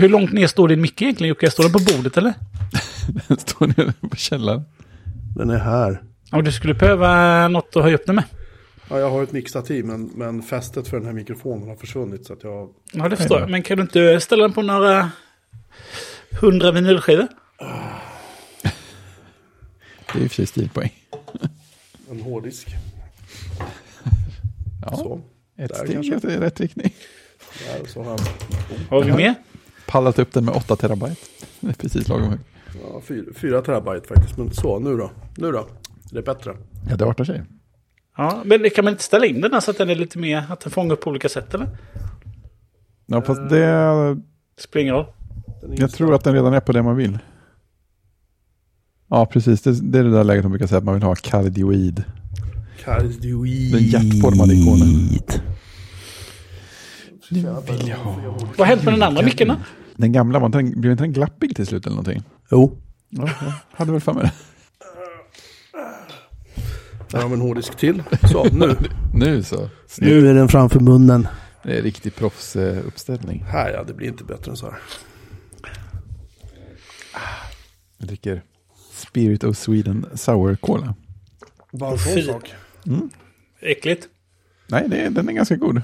hur långt ner står din mick egentligen Jocke? Står den på bordet eller? Den står nere på källaren. Den är här. Ja, du skulle behöva något att höja upp den med. Ja, jag har ett mixtativ men, men fästet för den här mikrofonen har försvunnit så att jag... Ja, det förstår jag. Men kan du inte ställa den på några hundra vinylskivor? Det är och för stilpoäng. En hårddisk. Ja, Så. ett steg i rätt riktning. Där, så har han Har vi mer? Pallat upp den med 8 terabyte. Det är precis lagom högt. ja, fyra, fyra terabyte faktiskt. Men så, nu då? Nu då? Är det bättre? Ja, det artar sig. Ja, men kan man inte ställa in den här så att den är lite mer, att den fångar upp på olika sätt eller? Ja, fast det, ingen roll. Den är jag tror att den redan är på det man vill. Ja, precis. Det, det är det där läget man brukar säga att man vill ha kardioid. Cardioid. Den hjärtformade ikonen. vill jag ha. Vad har hänt med den andra micken då? Den gamla, var inte den, blev inte den glappig till slut eller någonting? Jo. Ja, jag hade väl för mig det. Där har vi en hårddisk till. Så, nu. Nu så. nu är den framför munnen. Det är riktig proffsuppställning. Här ja, det blir inte bättre än så här. Jag dricker Spirit of Sweden Sour Cola. Bara en sån sak. Äckligt. Nej, det, den är ganska god.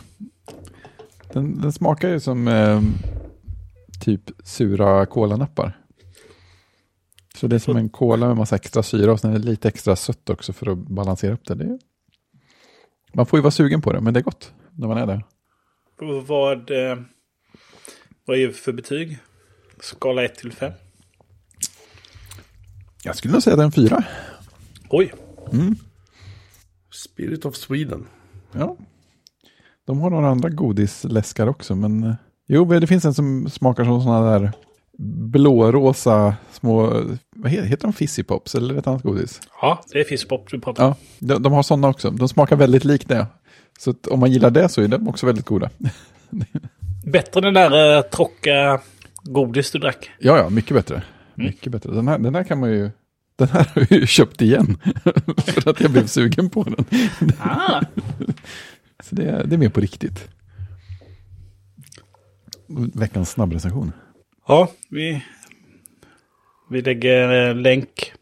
Den, den smakar ju som eh, typ sura kolanappar. Så det är som en cola med massa extra syra och sen är det lite extra sött också för att balansera upp det. det är... Man får ju vara sugen på det, men det är gott när man är där. Och Vad, eh, vad är det för betyg? Skala 1 till 5. Jag skulle nog säga att det är en fyra. Oj. Spirit of Sweden. Ja. De har några andra godisläskar också, men eh, jo, det finns en som smakar som sådana där blårosa små, vad heter, heter de Fizzy Pops eller ett annat godis? Ja, det är fiskpop du pratar om. Ja, de, de har sådana också. De smakar väldigt likt det. Så om man gillar det så är de också väldigt goda. Bättre än den där eh, tråkiga godis du drack. Ja, ja, mycket bättre. Mycket bättre. Den här, den här kan man ju, den här har jag ju köpt igen. för att jag blev sugen på den. Ah, Så det, det är mer på riktigt. Veckans snabbrecension. ja, vi, vi lägger eh, länk.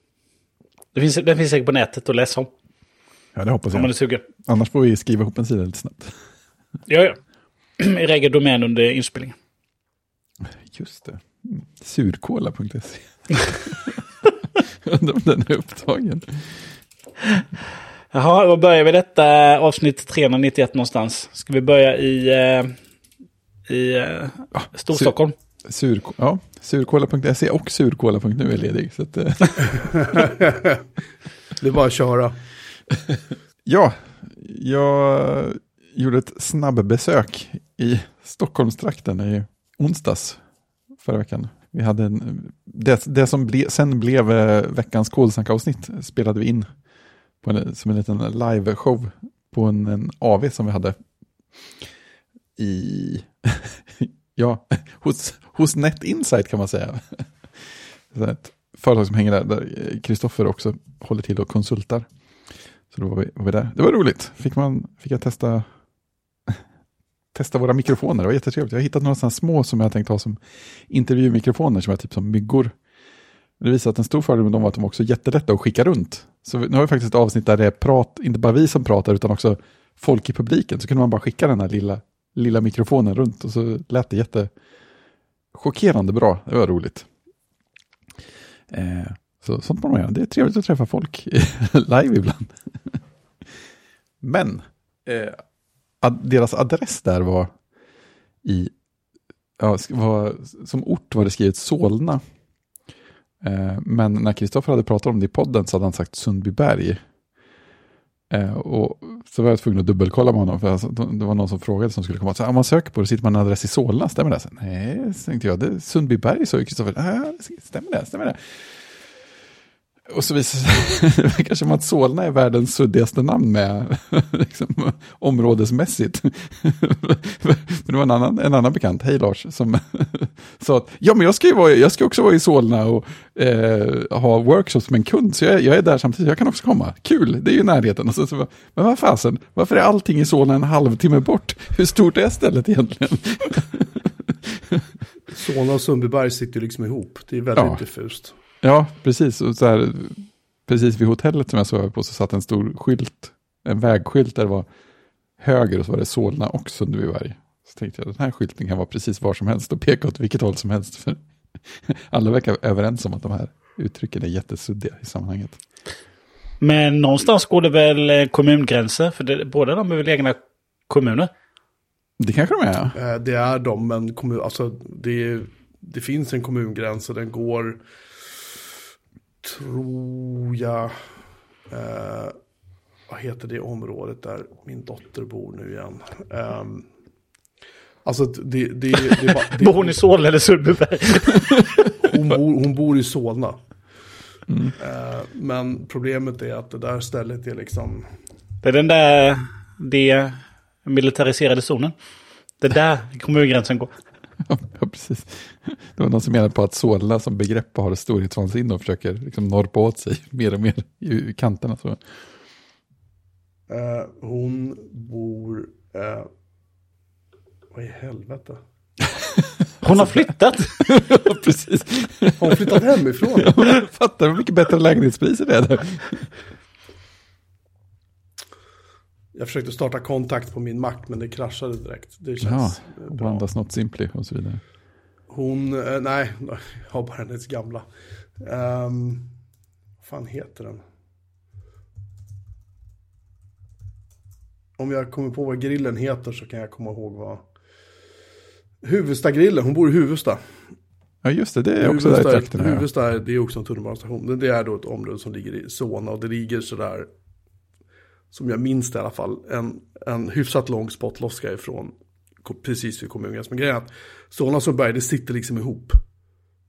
Det finns, den finns säkert på nätet att läsa om. Ja, det hoppas Om man är jag. sugen. Annars får vi skriva ihop en sida lite snabbt. Ja, ja. Jag äger domän under inspelningen. Just det. Surkola.se. Undrar om den är upptagen. Jaha, vad börjar vi detta avsnitt 391 någonstans? Ska vi börja i, eh, i eh, Storstockholm? Sur, ja, surkola.se och surkola.nu är ledig. Så att, eh, Det är bara att köra. ja, jag gjorde ett snabbbesök i Stockholmstrakten i onsdags förra veckan. Vi hade en, det, det som ble, sen blev eh, veckans kolsnackavsnitt spelade vi in på en, som en liten live-show på en, en AV som vi hade i, ja, hos, hos Net Insight kan man säga. Så ett företag som hänger där, där Kristoffer också håller till och konsultar. Så då var vi, var vi där. Det var roligt. Fick, man, fick jag testa, testa våra mikrofoner. Det var jättetrevligt. Jag har hittat några sådana små som jag tänkt ha som intervjumikrofoner som är typ som myggor. Det visar att en stor fördel med dem var att de också är jättelätta att skicka runt. Så nu har vi faktiskt ett avsnitt där det är prat, inte bara vi som pratar utan också folk i publiken. Så kunde man bara skicka den här lilla, lilla mikrofonen runt och så lät det jätte chockerande bra. Det var roligt. Eh, så sånt man göra. Det är trevligt att träffa folk live ibland. Men eh, ad, deras adress där var i, ja, var, som ort var det skrivet Solna. Eh, men när Kristoffer hade pratat om det i podden så hade han sagt Sundbyberg. Eh, och så var jag tvungen att dubbelkolla med honom, för alltså, det var någon som frågade som skulle komma. Så, om ah, man söker på det sitter man en adress i Solna, stämmer det? Så, Nej, så tänkte jag, det är Sundbyberg, ju Kristoffer. Ah, stämmer det, stämmer det? Och så visar det sig, som att Solna är världens suddigaste namn med liksom, områdesmässigt. Men det var en annan, en annan bekant, hej Lars, som sa att ja men jag ska ju vara, jag ska också vara i Solna och eh, ha workshops med en kund, så jag, jag är där samtidigt, jag kan också komma. Kul, det är ju närheten. Och så, så, men vad fasen, varför är allting i Solna en halvtimme bort? Hur stort är stället egentligen? Solna och Sundbyberg sitter liksom ihop. Det är väldigt Ja. diffust. Ja, precis. Och så här, precis vid hotellet som jag sov på så satt en stor skylt, en vägskylt där det var höger och så var det Solna och Sundbyberg. Så tänkte jag den här skylten kan vara precis var som helst och peka åt vilket håll som helst. För alla verkar överens om att de här uttrycken är jättesuddiga i sammanhanget. Men någonstans går det väl eh, kommungränser? För det, båda de är väl egna kommuner? Det kanske de är, ja. Eh, Det är de, men kommun, alltså, det, det finns en kommungräns och den går, tror jag, eh, vad heter det området där min dotter bor nu igen? Um, alltså det, det, det, det, Bor hon i Solna eller Sundbyberg? hon, bor, hon bor i Solna. Eh, men problemet är att det där stället är liksom, Det är den där det militariserade zonen. Det är där kommungränsen går. Ja. precis. Det var någon som menade på att Solna som begrepp har storhetsvansinne och försöker liksom norpa åt sig mer och mer i kanterna. Så. eh, hon bor, eh, vad i helvete? Hon har flyttat. Ja, precis. Har hon flyttat hemifrån? Fattar du hur mycket bättre lägenhetspriser det är där? Jag försökte starta kontakt på min Mac men det kraschade direkt. Det Ja, känns eh, bra. Wandas Not Simply och så vidare. Hon, eh, nej, jag har bara hennes gamla. Um, vad fan heter den? Om jag kommer på vad grillen heter så kan jag komma ihåg vad. Huvudstagrillen, hon bor i Huvudsta. Ja, just det, det är också där i trakterna. ja. Huvudsta är, det är också en tunnelbanestation. Det- är då ett område som ligger i Solna och det ligger sådär, som jag minns det i alla fall, en, en hyfsat lång spottloska ifrån precis vid kommungränsen. Men grejen är att Solna och Sundbyberg, det sitter liksom ihop.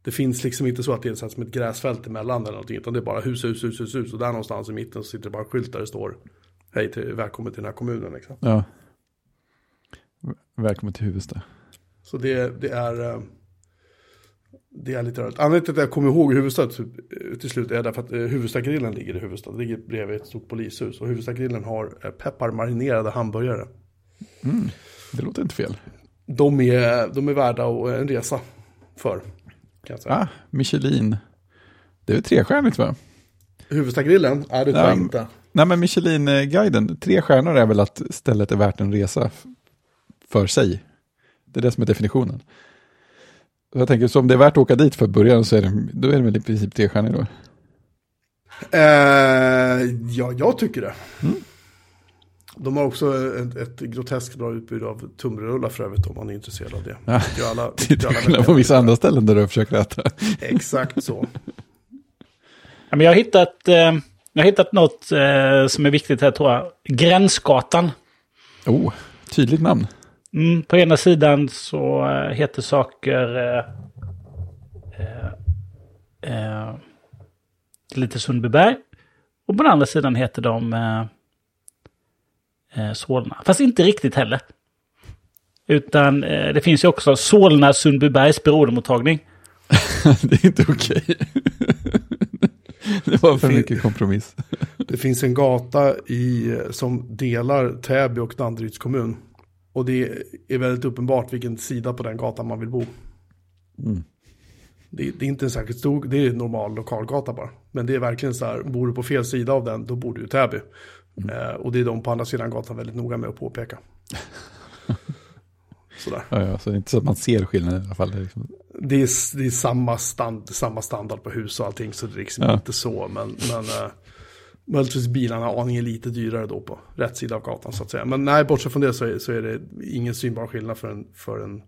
Det finns liksom inte så att det är som ett gräsfält emellan eller någonting, utan det är bara hus, hus, hus, hus, hus. Och där någonstans i mitten så sitter det bara en skylt där det står Hej till, välkommen till den här kommunen liksom. Ja. Välkommen till Huvudsta. Så det, det är eh, det är lite rörigt. Anledningen till att jag kommer ihåg Huvudsta typ, eh, till slut är därför att eh, Huvudstagrillen ligger i Huvudsta. Det ligger bredvid ett stort polishus. Och Huvudstagrillen har pepparmarinerade hamburgare. Det låter inte fel. De är, de är värda en resa för. Kan. Ah, Michelin. Det är väl trestjärnigt va? Huvudstagrillen? Nej, det tror Ja, jag inte. Nej men Michelin-guiden, tre stjärnor är väl att stället är värt en resa för sig. Det är det som är definitionen. Så jag tänker, så om det är värt att åka dit för början så är det, då är det väl i princip tre stjärnor då. Eh, ja, jag tycker det. De har också ett, ett groteskt bra utbud av tunnbrödsrullar för övrigt om man är intresserad av det. Ja. Tycker alla, Till skillnad på vissa andra ställen där du försöker äta. Exakt så. Ja, men jag, har hittat, eh, jag har hittat något eh, som är viktigt här tror jag. Gränsgatan. Oh, tydligt namn. Mm, på ena sidan så eh, heter saker eh, eh, eh, lite Sundbyberg. Och på den andra sidan heter de eh, Solna. Fast inte riktigt heller. Utan eh, det finns ju också Solna Sundbybergs beroendemottagning. det är inte okej. det var för mycket kompromiss. Det finns en gata i, som delar Täby och Danderyds kommun. Och det är väldigt uppenbart vilken sida på den gatan man vill bo. Det, det är inte en särskilt stor, det är en normal lokalgata bara. Men det är verkligen så här, bor du på fel sida av den, då bor du i Täby. Eh, och det är de på andra sidan gatan väldigt noga med att påpeka. Sådär. Ja, ja, så det är inte så att man ser skillnaden i alla fall. Det är liksom, Det är, det är samma, stand, samma standard på hus och allting, så det är liksom Ja. inte så. Men, men eh, möjligtvis bilarna aningen lite dyrare då på rätt sida av gatan så att säga. Men nej, bortsett från det så är, så är det ingen synbar skillnad för en, för en,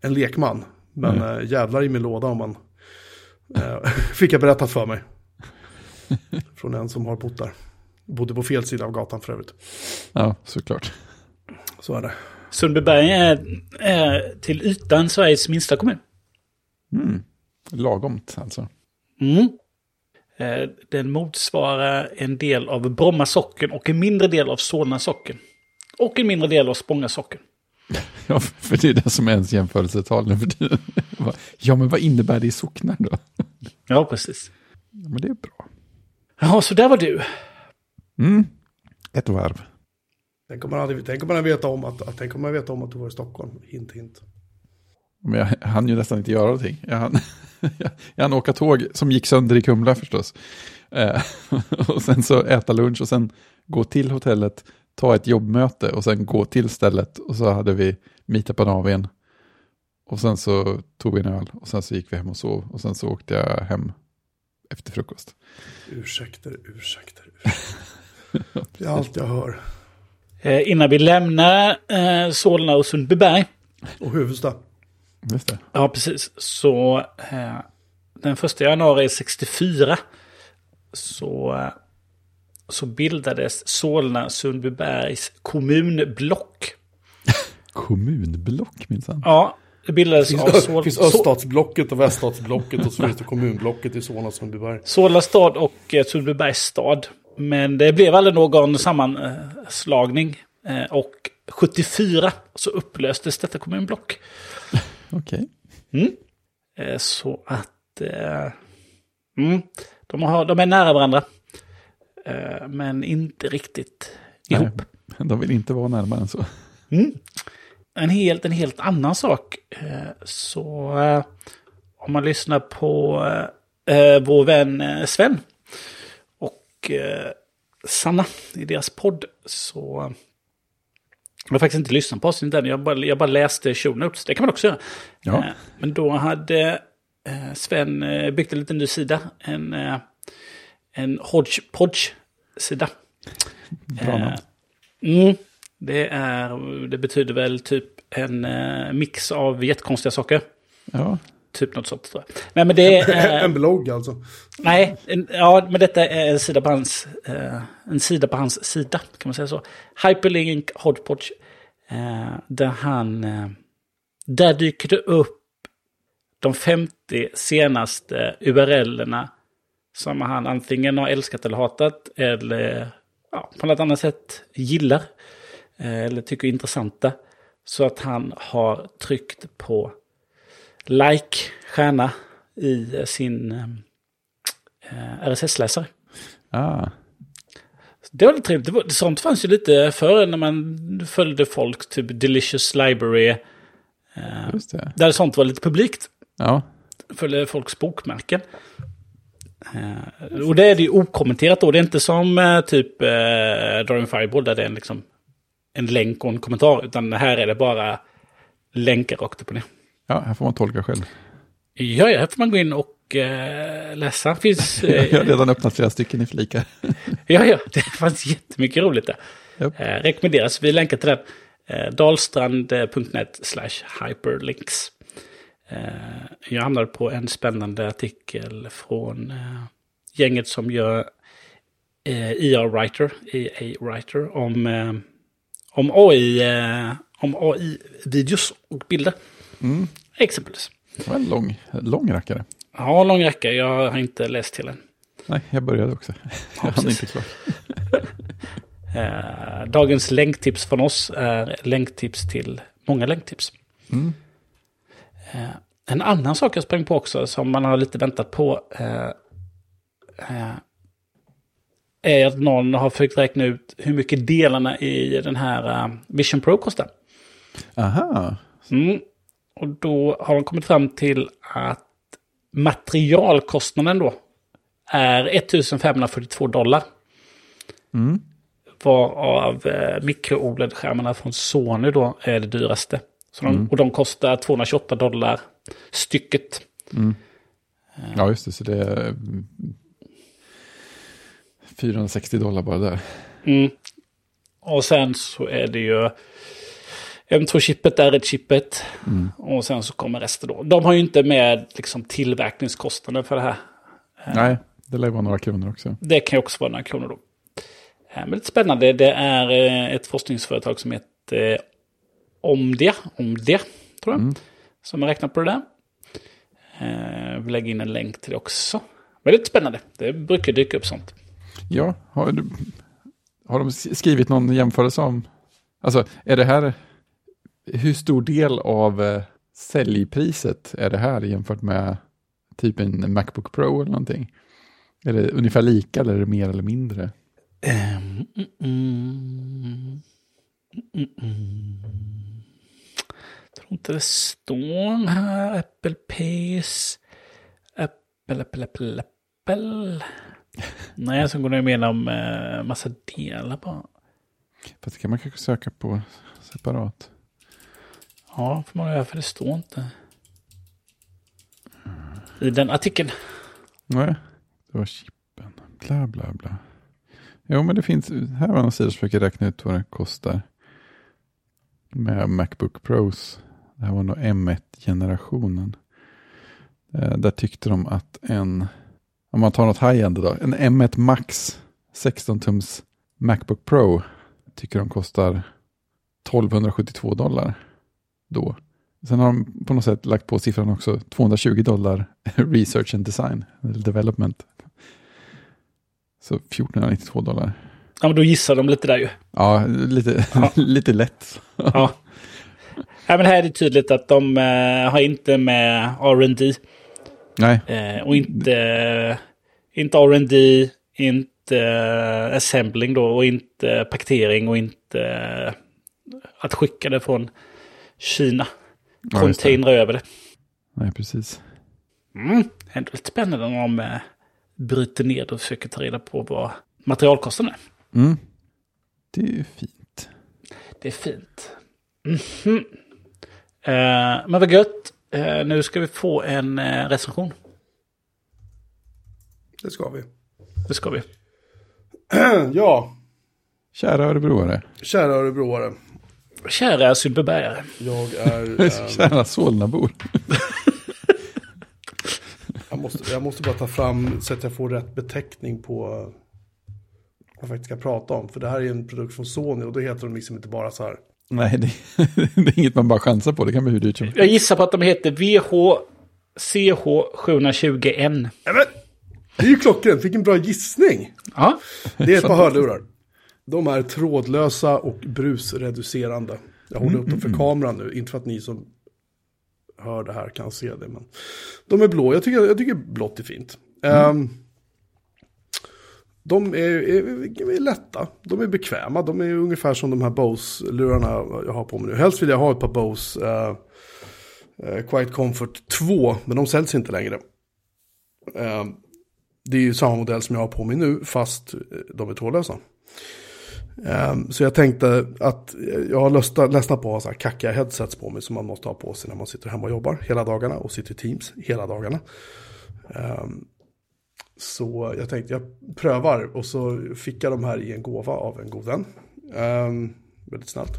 en lekman. Men eh, jävlar i min låda om man eh, fick jag berättat för mig. Från en som har bott där. Bodde på fel sida av gatan för övrigt. ja, såklart. Så är det. Sundbyberg är, är till ytan Sveriges minsta kommun. Mm. Lagomt alltså. Mm. Eh, Den motsvarar en del av Bromma socken och en mindre del av Solna socken. Och en mindre del av Spånga socken. Ja, för det är det som är ens jämförelsetal nu för tiden. Ja, men vad innebär det i socknar då? Ja, precis. Ja, men det är bra. Ja, så där var du. Mm. Ett varv. Tänk om man, hade, tänk om man vetat om att, att, tänk om man vet om att du var i Stockholm. Hint, hint. Men jag hann ju nästan inte göra någonting. Jag hann, jag hann åka tåg som gick sönder i Kumla förstås. Eh, och sen så äta lunch och sen gå till hotellet, ta ett jobbmöte och sen gå till stället. Och så hade vi meetup på naven. Och sen så tog vi en öl och sen så gick vi hem och sov. Och sen så åkte jag hem efter frukost. Ursäkter, ursäkter, ursäkter. Det är allt jag hör. Eh, innan vi lämnar eh, Solna och Sundbyberg. Och Huvudsta. Just det. Ja, precis. Så eh, den första januari 64 så, eh, så bildades Solna Sundbybergs kommunblock. Kommunblock minsann. Ja, det bildades Det av finns, Sol, finns öststatsblocket och väststatsblocket och så finns det kommunblocket i Solna och Sundbyberg. Solna stad och eh, Sundbybergs stad. Men det blev aldrig någon sammanslagning. Eh, och 74 så upplöstes detta kommunblock. Okej. Mm. Eh, Så att eh, mm, de, har, de är nära varandra. Men inte riktigt ihop. Nej, de vill inte vara närmare än så. Mm. En, helt, en helt annan sak. Så om man lyssnar på vår vän Sven Sanna i deras podd så jag har faktiskt inte lyssnat på avsnittet än, jag bara, jag bara läste show notes. Det kan man också göra. Ja. Eh, Men då hade eh, Sven eh, byggt en liten ny sida. En, eh, en hodgepodge-sida. Bra Eh, namn. Mm, det, är, det betyder väl typ en eh, mix av jättekonstiga saker. Ja, Typ något sånt tror jag. Nej men det är... En blogg alltså. Nej, en, ja, men detta är en sida på hans, eh, en sida på hans sida, kan man säga så. Hyperlink Hodgepodge. Eh, där han, eh, där dyker det upp de 50 senaste URLerna som han antingen har älskat eller hatat eller ja, på något annat sätt gillar. Eh, eller tycker är intressanta. Så att han har tryckt på like, stjärna i sin eh, RSS-läsare. ah, Det var lite trevligt. Sånt fanns ju lite förr när man följde folk, typ Delicious Library. Eh, just det. där sånt var lite publikt. Ja, Följde folks bokmärken. Eh, och det är det ju okommenterat då. Det är inte som eh, typ eh, Dorian Fireball där det är en, liksom, en länk och en kommentar. Utan här är det bara länkar rakt upp och ner. Ja, här får man tolka själv. Ja, ja, här får man gå in och eh, läsa. Finns, eh, Jag har redan öppnat flera stycken i flikar. Ja, ja, det fanns jättemycket roligt där. Japp. Eh, rekommenderas, vi länkar till den. Eh, dalstrand.net slash hyperlinks. Eh, jag hamnade på en spännande artikel från eh, gänget som gör eh, ER Writer, EA Writer, om, eh, om AI, eh, om AI-videos och bilder. Mm. Exempelvis. Det var en lång, lång rackare. Ja, lång räcka. Jag har inte läst till den. Nej, jag började också. Jag hann precis. inte klart. Eh, dagens länktips från oss är länktips till många länktips. Mm. Eh, en annan sak jag sprang på också som man har lite väntat på eh, är att någon har försökt räkna ut hur mycket delarna i den här Vision Pro kostar. Aha, Mm. Och då har de kommit fram till att materialkostnaden då är 1542 dollar. mm. Varav eh, mikro-OLED-skärmarna från Sony då är det dyraste. Så de, Och de kostar 228 dollar stycket. ja just det, så det är mm, 460 dollar bara där. Mm. Och sen så är det ju M2-chippet, R1-chippet. Och sen så kommer resten då. De har ju inte med liksom, tillverkningskostnaden för det här. Nej, det lär vara några kronor också. Det kan ju också vara några kronor då. Eh, Men lite spännande, det är eh, ett forskningsföretag som heter eh, Omdia, Omdia tror jag, som har räknat på det där. Eh, Vi lägger in en länk till det också. Men det är lite spännande, det brukar dyka upp sånt. Ja, har, du, har de skrivit någon jämförelse om, alltså är det här, hur stor del av eh, säljpriset är det här jämfört med typ en Macbook Pro eller någonting? Är det ungefär lika eller är det mer eller mindre? Ehm, mm, mm. Mm, mm. tror inte det står här. Apple Pace. Apple, Apple, Apple, Apple. Nej, så går det igenom eh, massa delar bara. Fast det kan man kanske söka på separat. Ja, får man göra för det står inte. I den artikeln. Nej, det var chippen. Bla, bla, bla. Jo, men det finns, här var en sida som försöker räkna ut vad det kostar. Med Macbook Pros. Det här var nog M1-generationen. Eh, där tyckte de att en, om man tar något high-end då, en M1 Max 16-tums Macbook Pro tycker de kostar 1272 dollar då. Sen har de på något sätt lagt på siffran också 220 dollar research and design, eller development. Så 1492 dollar. Ja, men då gissar de lite där ju. Ja, lite, Ja. lite lätt. Ja. ja men här är det tydligt att de eh, har inte med R&D Nej, eh, och inte, eh, inte R&D, inte assembling då och inte paketering och inte eh, att skicka det från Kina. Ja, just det. Containra över det. nej precis. Mm. Ändå lite spännande om de eh, bryter ner och försöker ta reda på vad materialkostnaden är. Mm. Det är ju fint. Det är fint. Mhm. Eh, men vad gött. Eh, nu ska vi få en eh, recension. Det ska vi. Det ska vi. Ja, Kära örebroare. kära örebroare. Kära Sundbybergare. Jag är... ehm, Kära Solnabor. jag, måste, jag måste bara ta fram så att jag får rätt beteckning på vad jag faktiskt ska prata om. För det här är en produkt från Sony och då heter de liksom inte bara så här. Nej, det, det är inget man bara chansar på. Det kan bli hur dyrt som Jag gissar på att de heter VHCH 720N. Nej, men, det är ju klockrent, vilken bra gissning. Ja, Det är ett par hörlurar. De är trådlösa och brusreducerande. Jag håller upp dem för kameran nu, inte för att ni som hör det här kan se det. Men de är blå, jag tycker, jag tycker blått är fint. Ehm, de är, är, är lätta, de är bekväma, de är ungefär som de här Bose-lurarna jag har på mig nu. Helst vill jag ha ett par Bose uh, Quiet Comfort 2, men de säljs inte längre. Ehm, det är ju samma modell som jag har på mig nu, fast eh, de är trådlösa. Ehm, så jag tänkte att jag har lust, ledsnat på att ha så här kackiga headsets på mig som man måste ha på sig när man sitter hemma och jobbar hela dagarna och sitter i Teams hela dagarna. Ehm, så jag tänkte jag prövar och så fick jag de här i en gåva av en god vän. Ehm, väldigt snällt.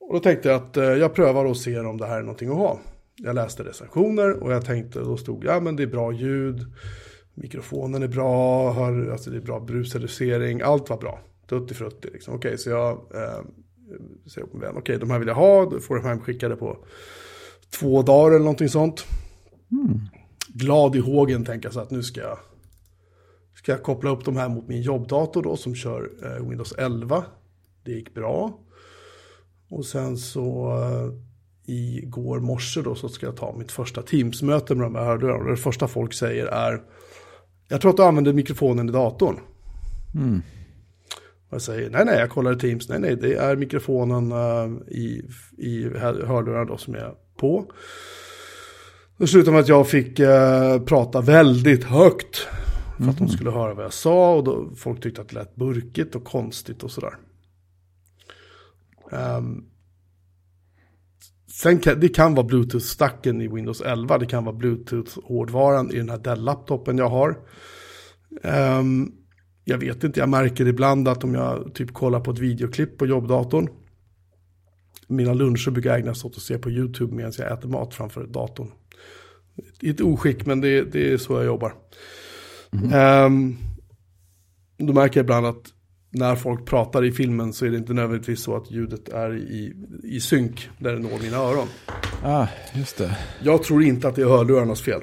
Och då tänkte jag att eh, jag prövar och ser om det här är någonting att ha. Jag läste recensioner och jag tänkte, då stod ja men det är bra ljud, mikrofonen är bra, hör, alltså det är bra brusreducering, allt var bra. Tutti frutti liksom. Okej, så jag eh, säger på min vän, okej de här vill jag ha, då får de hemskickade på två dagar eller någonting sånt. Glad i hågen tänker jag så att nu ska jag, ska jag koppla upp de här mot min jobbdator då som kör eh, Windows 11. Det gick bra. Och sen så eh, igår morse då så ska jag ta mitt första Teams-möte med de här hörlurarna. Och Det första folk säger är Jag tror att du använder mikrofonen i datorn. Och säger nej nej jag kollar i Teams. Nej nej det är mikrofonen eh, i, i hör- hörlurarna då som är på. Det slutade med att jag fick eh, prata väldigt högt. För att de skulle höra vad jag sa och då, folk tyckte att det lät burkigt och konstigt och sådär. Ehm, sen kan, det kan vara Bluetooth-stacken i Windows 11. Det kan vara Bluetooth-hårdvaran i den här Dell-laptopen jag har. Ehm, jag vet inte, jag märker ibland att om jag typ kollar på ett videoklipp på jobbdatorn. Mina luncher brukar ägnas åt att se på YouTube medan jag äter mat framför datorn. I ett oskick, men det, det är så jag jobbar. Ehm, då märker jag ibland att när folk pratar i filmen så är det inte nödvändigtvis så att ljudet är i, i synk där det når mina öron. Ah, just det. Jag tror inte att det är hörlurarnas fel.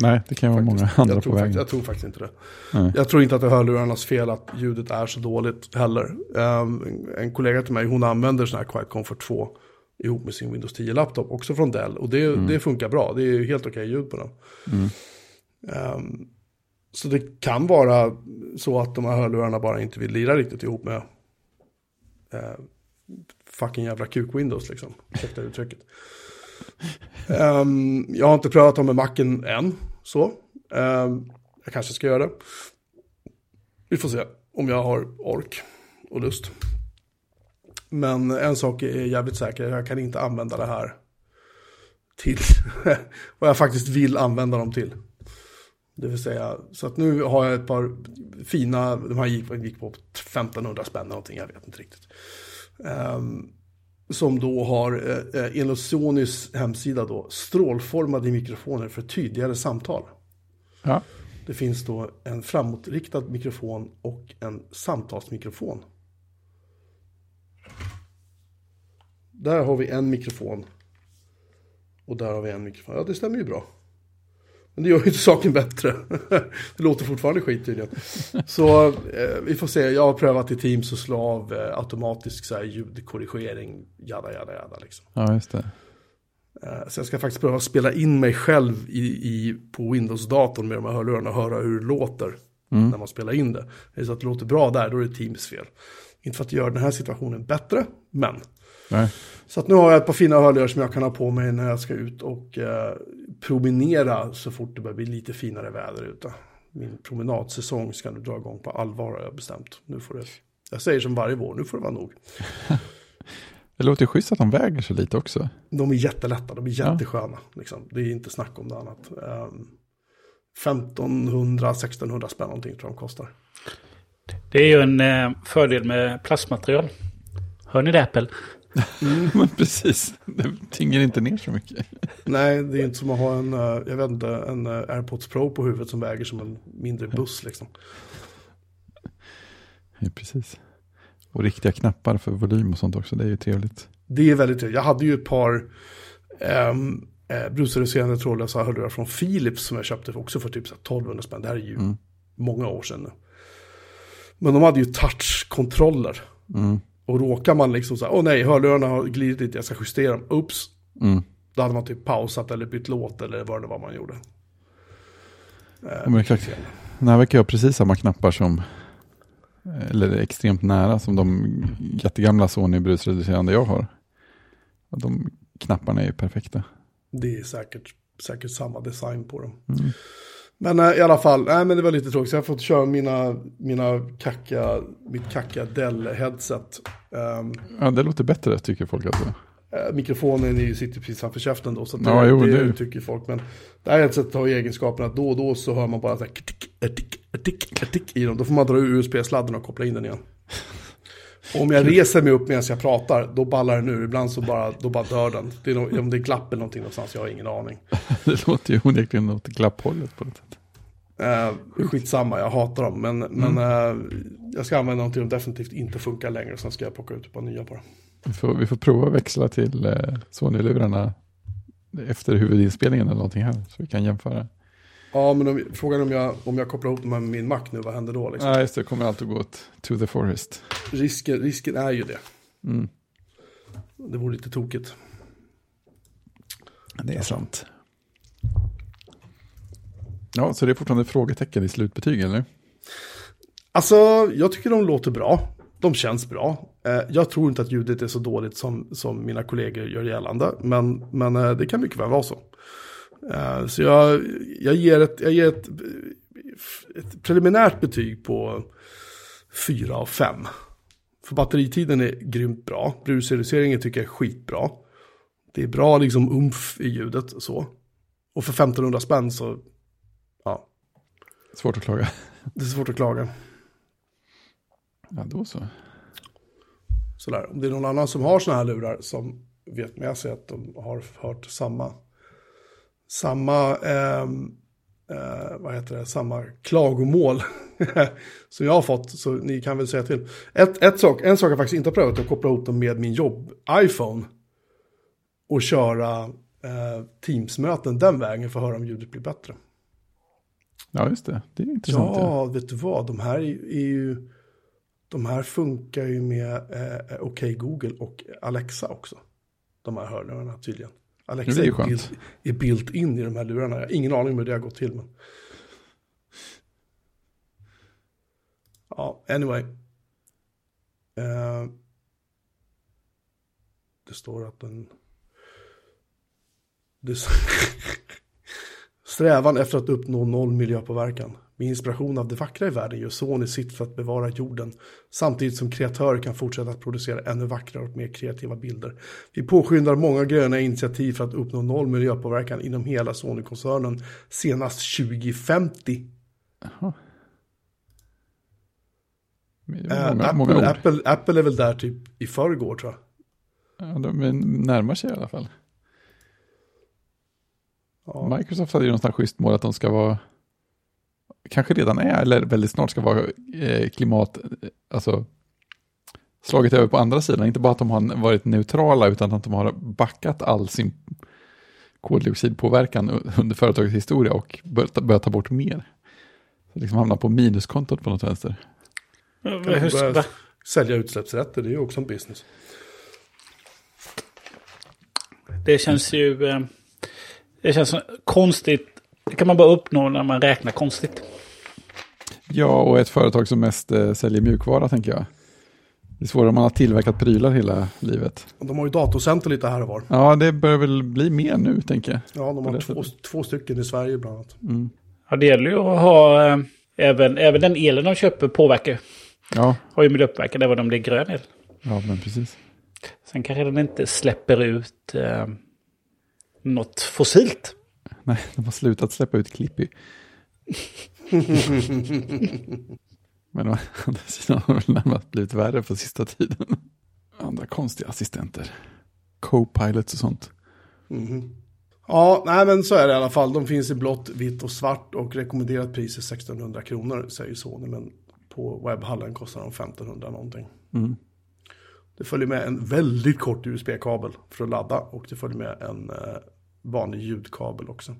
Nej, det kan vara många andra jag, på faktiskt, vägen. jag tror faktiskt inte det. Nej. Jag tror inte att det är hörlurarnas fel att ljudet är så dåligt heller. Ehm, en- kollega till mig, hon använder sån här Quiet Comfort 2 ihop med sin Windows 10-laptop, också från Dell. Och det, det funkar bra, det är helt okej ljud på den. Ehm, så det kan vara så att de här hörlurarna bara inte vill lira riktigt ihop med eh, fucking jävla kuk-Windows liksom. Ursäkta uttrycket. Ehm, jag har inte prövat dem med macken än, så. Eh, jag kanske ska göra det. Vi får se om jag har ork och lust. Men en sak är jävligt säker, jag kan inte använda det här till vad jag faktiskt vill använda dem till. Det vill säga, så att nu har jag ett par fina, de här gick, gick på 1500 spänn eller någonting, jag vet inte riktigt. Um, som då har, eh, enligt Sonys hemsida då, strålformade mikrofoner för tydligare samtal. Ja. Det finns då en framåtriktad mikrofon och en samtalsmikrofon. Där har vi en mikrofon. Och där har vi en mikrofon. Ja, det stämmer ju bra. Men det gör ju inte saken bättre. det låter fortfarande skit tydligen. Så eh, vi får se. Jag har prövat i Teams att slå av eh, automatisk så här, ljudkorrigering. Jada, jada, jada liksom. ja, just det. Eh, Så jag ska faktiskt pröva att spela in mig själv i, i, på Windows-datorn med de här hörlurarna och höra hur det låter när man spelar in det. Är det så att det låter bra där, då är det Teams fel. Inte för att göra den här situationen bättre, men. Nej. Så att nu har jag ett par fina hörlurar som jag kan ha på mig när jag ska ut och eh, promenera så fort det börjar bli lite finare väder ute. Min promenadsäsong ska nu dra igång på allvar har jag bestämt. Nu får det, jag säger som varje vår, nu får det vara nog. Det låter ju schysst att de väger så lite också. De är jättelätta, de är jättesköna. Liksom. Det är inte snack om det annat. Um, 1500-1600 spänn någonting tror jag de kostar. Det är ju en eh, fördel med plastmaterial. Hör ni det Apple? Men precis, det tynger inte ner så mycket. Nej, det är inte som att ha en, eh, jag vet inte, en eh, AirPods Pro på huvudet som väger som en mindre buss liksom. Ja, precis. Och riktiga knappar för volym och sånt också, det är ju trevligt. Det är väldigt trevligt. Jag hade ju ett par um, eh, brusreducerande trådlösa hörlurar från Philips som jag köpte också för typ så här 1200 spänn. Det här är ju många år sedan nu. Men de hade ju touchkontroller. Mm. Och råkar man liksom så här, åh nej, hörlurarna har glidit lite, jag ska justera dem. Oops. Mm. Då hade man typ pausat eller bytt låt eller vad det var man gjorde. Eh, men exakt. Den verkar ha precis samma knappar som, eller extremt nära som de jättegamla Sony brusreducerande jag har. Och de knapparna är ju perfekta. Det är säkert, säkert samma design på dem. Mm. Men äh, i alla fall, nej men det var lite tråkigt. Så jag har fått köra mina, mina kacka, mitt kacka Dell-headset. Ehm, Ja, det låter bättre tycker folk alltså. eh, mikrofonen sitter precis framför käften då. Så att det, Ja, jo, det, det- tycker folk. Men det här headsetet har ju egenskapen att då och då så hör man bara så här tick, tick, tick, tick i dem. Då får man dra ur USB-sladden och koppla in den igen. Och om jag reser mig upp medan jag pratar, då ballar den ur. Ibland så bara, då bara dör den. Det är nog, om det är glapp eller någonting någonstans, jag har ingen aning. Det låter ju onekligen åt glapphållet på något sätt. Uh, skitsamma, jag hatar dem. Men, men eh, jag ska använda till de definitivt inte funkar längre. Sen ska jag plocka ut ett par nya på dem. Vi får, vi får prova att växla till eh, Sony-lurarna efter huvudinspelningen eller någonting här. Så vi kan jämföra. Ja, men om, frågan om jag, om jag kopplar ihop dem med min Mac nu, vad händer då? Liksom? Ja, just det. kommer alltid gå åt to the forest. Risken, risken är ju det. Mm. Det vore lite tokigt. Det är sant. Ja, så det är fortfarande frågetecken i slutbetyg, eller? Alltså, jag tycker de låter bra. De känns bra. Eh, jag tror inte att ljudet är så dåligt som, som mina kollegor gör gällande. Men, men eh, det kan mycket väl vara så. Eh, så jag, jag ger, ett, jag ger ett, ett preliminärt betyg på 4 av 5. För batteritiden är grymt bra. Brusreduceringen tycker jag är skitbra. Det är bra liksom umf i ljudet så. Och för 1500 spänn så, ja, Svårt att klaga. det är svårt att klaga. Ja, då så. Sådär. Om det är någon annan som har sådana här lurar som vet med sig att de har hört samma, samma, ehm, eh, vad heter det, samma klagomål som jag har fått, så ni kan väl säga till. Ett, ett sak, en sak jag faktiskt inte har prövat är att koppla ihop dem med min jobb-iPhone och köra eh, Teams-möten den vägen för att höra om ljudet blir bättre. Ja, just det. Det är intressant. Ja, vet du vad? De här är, är ju... De här funkar ju med eh, OK Google och Alexa också. De här hörlurarna tydligen. Alexa är built, är built in i de här lurarna. Jag har ingen aning om hur det har gått till. Men... Ja, anyway. Eh, Det står att den... Det... Strävan efter att uppnå noll miljöpåverkan. Med inspiration av det vackra i världen gör Sony sitt för att bevara jorden. Samtidigt som kreatörer kan fortsätta att producera ännu vackrare och mer kreativa bilder. Vi påskyndar många gröna initiativ för att uppnå noll miljöpåverkan inom hela Sony-koncernen senast 2050. Jaha. Det Äh, är många, många. Apple, Apple, Apple är väl där typ i förrgår tror jag. Ja, de är- närmar sig i alla fall. Ja. Microsoft hade ju här schysst mål att de ska vara, kanske redan är, eller väldigt snart ska vara eh, klimat, eh, alltså slagit över på andra sidan. Inte bara att de har varit neutrala utan att de har backat all sin koldioxidpåverkan under företagets historia och börjat, börjat ta bort mer. Så liksom hamnar på minuskontot på något vänster. Kan Hur, börja sälja utsläppsrätter, det är ju också en business. Det känns ju... eh, Det känns konstigt. Det kan man bara uppnå när man räknar konstigt. Ja, och ett företag som mest eh, säljer mjukvara tänker jag. Det är svårare om man har tillverkat prylar hela livet. Och De har ju datorcenter lite här och var. Ja, det bör väl bli mer nu, tänker jag. Ja, de har två, två stycken i Sverige bland annat. Ja, det gäller ju att ha... eh, Även, även den elen de köper påverkar. Ja, Har ju miljöpåverkan även om det är grön el. ja men precis. Sen kanske den inte släpper ut eh, något fossilt. Nej, de har slutat släppa ut Clippy. men å andra sidan har det närmast blivit värre på sista tiden. Andra konstiga assistenter. Co-pilots och sånt. Mhm. Ja, nej men så är det i alla fall. De finns i blått, vitt och svart och rekommenderat pris är 1600 kronor säger Sony. Men på webbhallen kostar de 1500 någonting. Mm. Det följer med en väldigt kort USB-kabel för att ladda och det följer med en eh, vanlig ljudkabel också.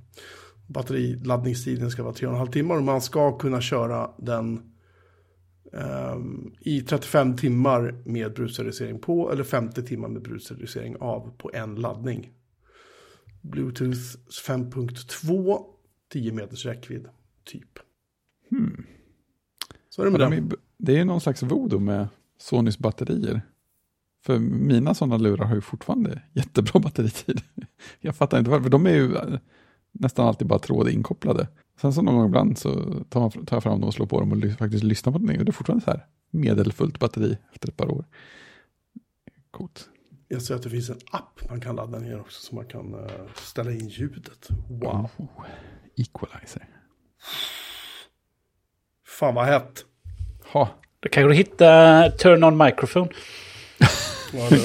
Batteriladdningstiden ska vara 3,5 timmar och man ska kunna köra den ehm, i 35 timmar med brusreducering på eller 50 timmar med brusreducering av på en laddning. Bluetooth 5.2, 10 meters räckvidd, typ. Så är det med Ja, det. de är, det är någon slags voodoo med Sonys batterier. För mina sådana lurar har ju fortfarande jättebra batteritid. Jag fattar inte varför. De är ju eh, nästan alltid bara tråd inkopplade. Sen så någon gång ibland så tar, man, tar jag fram dem och slår på dem och ly- faktiskt lyssnar på den. Och det är fortfarande så här medelfullt batteri efter ett par år. Coolt. Jag ser att det finns en app man kan ladda ner också så man kan eh, ställa in ljudet. Wow. Oh, equalizer. Fan vad hett. Ha, Då kanske du hittar turn on microphone.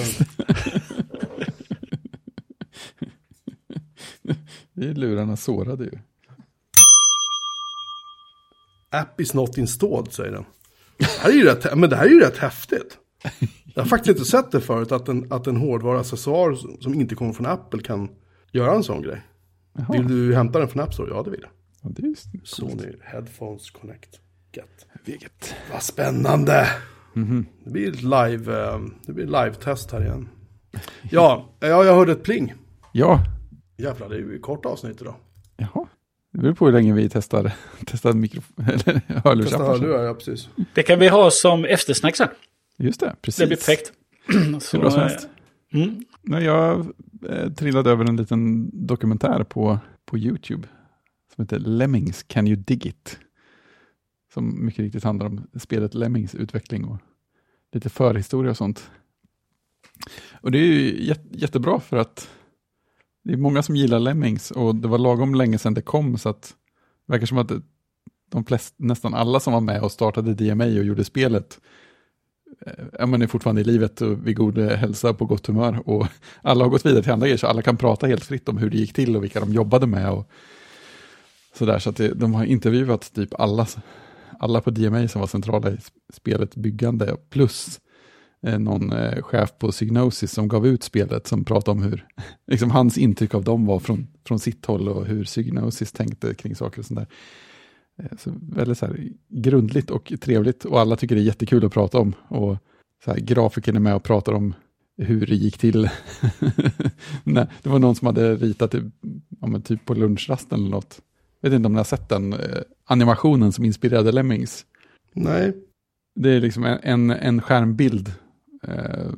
Det är lurarna sårade ju. app is not installed säger den. Det här är ju rätt, men det här är ju rätt häftigt. Jag har faktiskt inte sett det förut att en, att en hårdvaruaccessoar som- inte kommer från Apple kan göra en sån grej. Jaha, Vill du hämta den från App Store? Ja, det vill jag. ja, det är. Sony Headphones Connect. Get. Vad spännande! Mhm. Det blir ett live, eh, det blir live-test här igen. Ja, ja, jag hörde ett pling. Ja, Jävlar, det är ju ett kort avsnitt idag. jaha. Det beror på hur länge vi testar, testar mikrofon, eller Testa hörlursappar. hörlurar, ja precis. Det kan vi ha som eftersnack sen. Just det, precis. Det blir perfekt. Så, Hur bra som helst. eh, Mm. Nej, jag eh, trillade över en liten dokumentär på, på YouTube som heter Lemmings Can You Dig It? Som mycket riktigt handlar om spelet Lemmings utveckling och lite förhistoria och sånt. Och det är ju jättebra för att det är många som gillar Lemmings och det var lagom länge sedan det kom så att det verkar som att de flest, nästan alla som var med och startade DMA och gjorde spelet eh, ja, man är fortfarande i livet och vid god hälsa hälsa på gott humör. Och alla har gått vidare till andra grejer så alla kan prata helt fritt om hur det gick till och vilka de jobbade med. Och så där så att det, de har intervjuat typ alla, alla på DMA som var centrala i spelet byggande plus eh, någon eh, chef på Psygnosis som gav ut spelet som pratade om hur liksom hans intryck av dem var från, från sitt håll och hur Psygnosis tänkte kring saker och sånt där. Eh, så väldigt så här grundligt och trevligt och alla tycker det är jättekul att prata om. Och så här, grafiken är med och pratar om hur det gick till. Nej, det var någon som hade ritat typ, ja, men typ på lunchrasten eller något. Jag vet inte om ni har sett den eh, animationen som inspirerade Lemmings. Nej, Det är liksom en, en, en skärmbild eh,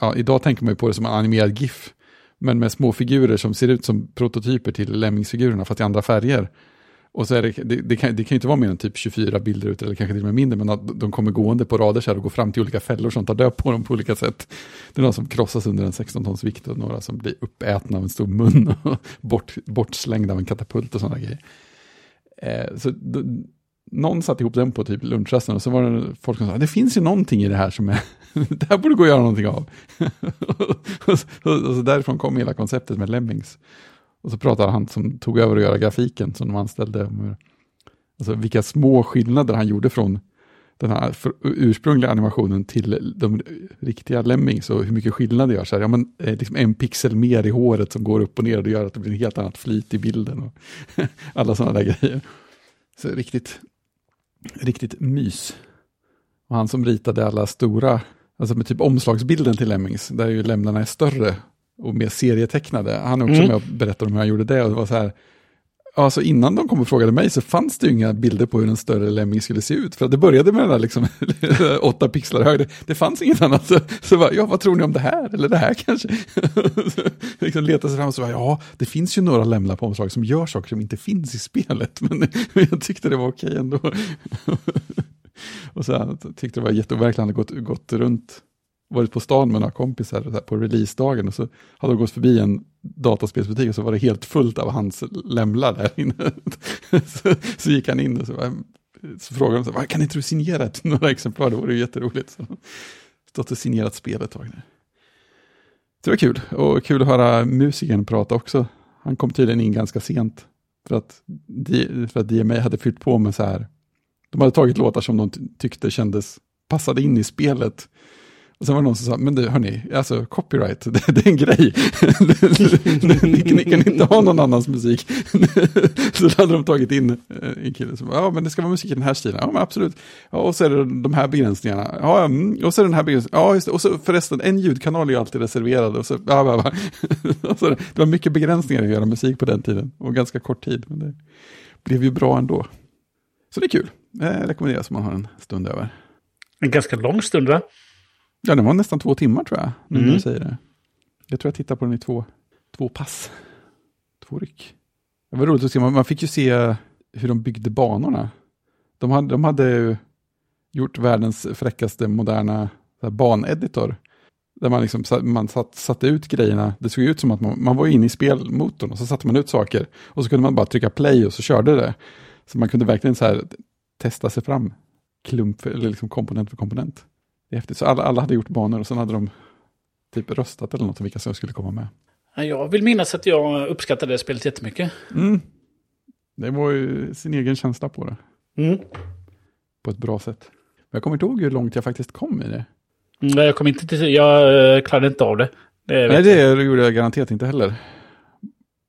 ja, idag tänker man ju på det som en animerad GIF. Men med små figurer som ser ut som prototyper till lämmingsfigurerna fast i andra färger. Och så är det, det, det, kan, det kan ju inte vara mer än typ 24 bilder ut eller kanske till och med mindre, men att de kommer gående på rader så här och går fram till olika fällor som tar död på dem på olika sätt. Det är några som krossas under en 16 tons vikt och några som blir uppätna av en stor mun och bort, bortslängda av en katapult och sådana grejer. Eh, så någon satte ihop den på typ lunchrasten och så var det folk som sa, det finns ju någonting i det här som är, det här borde gå att göra någonting av. och, så, och så därifrån kom hela konceptet med Lemmings. Och så pratade han som tog över att göra grafiken som de anställde om alltså vilka små skillnader han gjorde från den här ursprungliga animationen till de riktiga Lemmings och hur mycket skillnad det gör. Så här, ja, men, eh, liksom en pixel mer i håret som går upp och ner och det gör att det blir en helt annat flyt i bilden och alla sådana där grejer. Så riktigt, riktigt mys. Och han som ritade alla stora, alltså med typ omslagsbilden till Lemmings, där ju lämnarna är större och mer serietecknade. Han är också mm. med och berättade om hur han gjorde det och det var så här, Alltså innan de kom och frågade mig så fanns det ju inga bilder på hur en större lemming skulle se ut. För det började med den där liksom, åtta pixlar hög. Det, fanns inget annat. Så, så bara, ja vad tror ni om det här? Eller det här kanske? så, liksom letade sig fram och så bara, ja det finns ju några lämlar på omslaget som gör saker som inte finns i spelet. Men, men jag tyckte det var okej ändå. och så tyckte det var jätteoverkligt, han hade gått, gått runt varit på stan med några kompisar här, på releasedagen och så hade de gått förbi en dataspelsbutik och så var det helt fullt av hans lämlar där inne. så, så gick han in och så, så frågade de, så, här, kan inte du signera ett, några exemplar, det vore ju jätteroligt. Så, stått och signerat spelet ett tag. nu. Det var kul, och kul att höra musikern prata också. Han kom tydligen in ganska sent. För att, för att DMA hade fyllt på med så här, de hade tagit låtar som de tyckte kändes, passade in i spelet. Och sen var det någon som sa, men du hörni, alltså copyright, det, det är en grej. ni, ni, kan inte ha någon annans musik. så då hade de tagit in eh, en kille som, ja men det ska vara musik i den här stilen, ja men absolut. Ja, och så är det de här begränsningarna, ja mm, och så är det den här begränsningen, ja just det, och så förresten en ljudkanal är ju alltid reserverad. Och så, ja, ja, ja. så det var mycket begränsningar att göra musik på den tiden, och ganska kort tid, men det blev ju bra ändå. Så det är kul, eh, rekommenderas om man har en stund över. En ganska lång stund va? Ja, den var nästan två timmar tror jag, nu mm. när du säger det. Jag tror jag tittade på den i två, två pass. Två ryck. Det var roligt att se, man, man fick ju se hur de byggde banorna. De hade, de hade gjort världens fräckaste moderna baneditor. Där man, liksom, man satt, satte ut grejerna, det såg ut som att man, man var inne i spelmotorn och så satte man ut saker. Och så kunde man bara trycka play och så körde det. Så man kunde verkligen så här, testa sig fram, klump, eller liksom komponent för komponent. Det är häftigt. Så alla, alla hade gjort banor och sen hade de typ röstat eller något om vilka som skulle komma med. Jag vill minnas att jag uppskattade det spelet jättemycket. Mm. Det var ju sin egen känsla på det. Mm. På ett bra sätt. Men jag kommer inte ihåg hur långt jag faktiskt kom i det. Mm, jag kom inte till, jag eh, klarade inte av det. det Nej, det gjorde jag garanterat inte heller.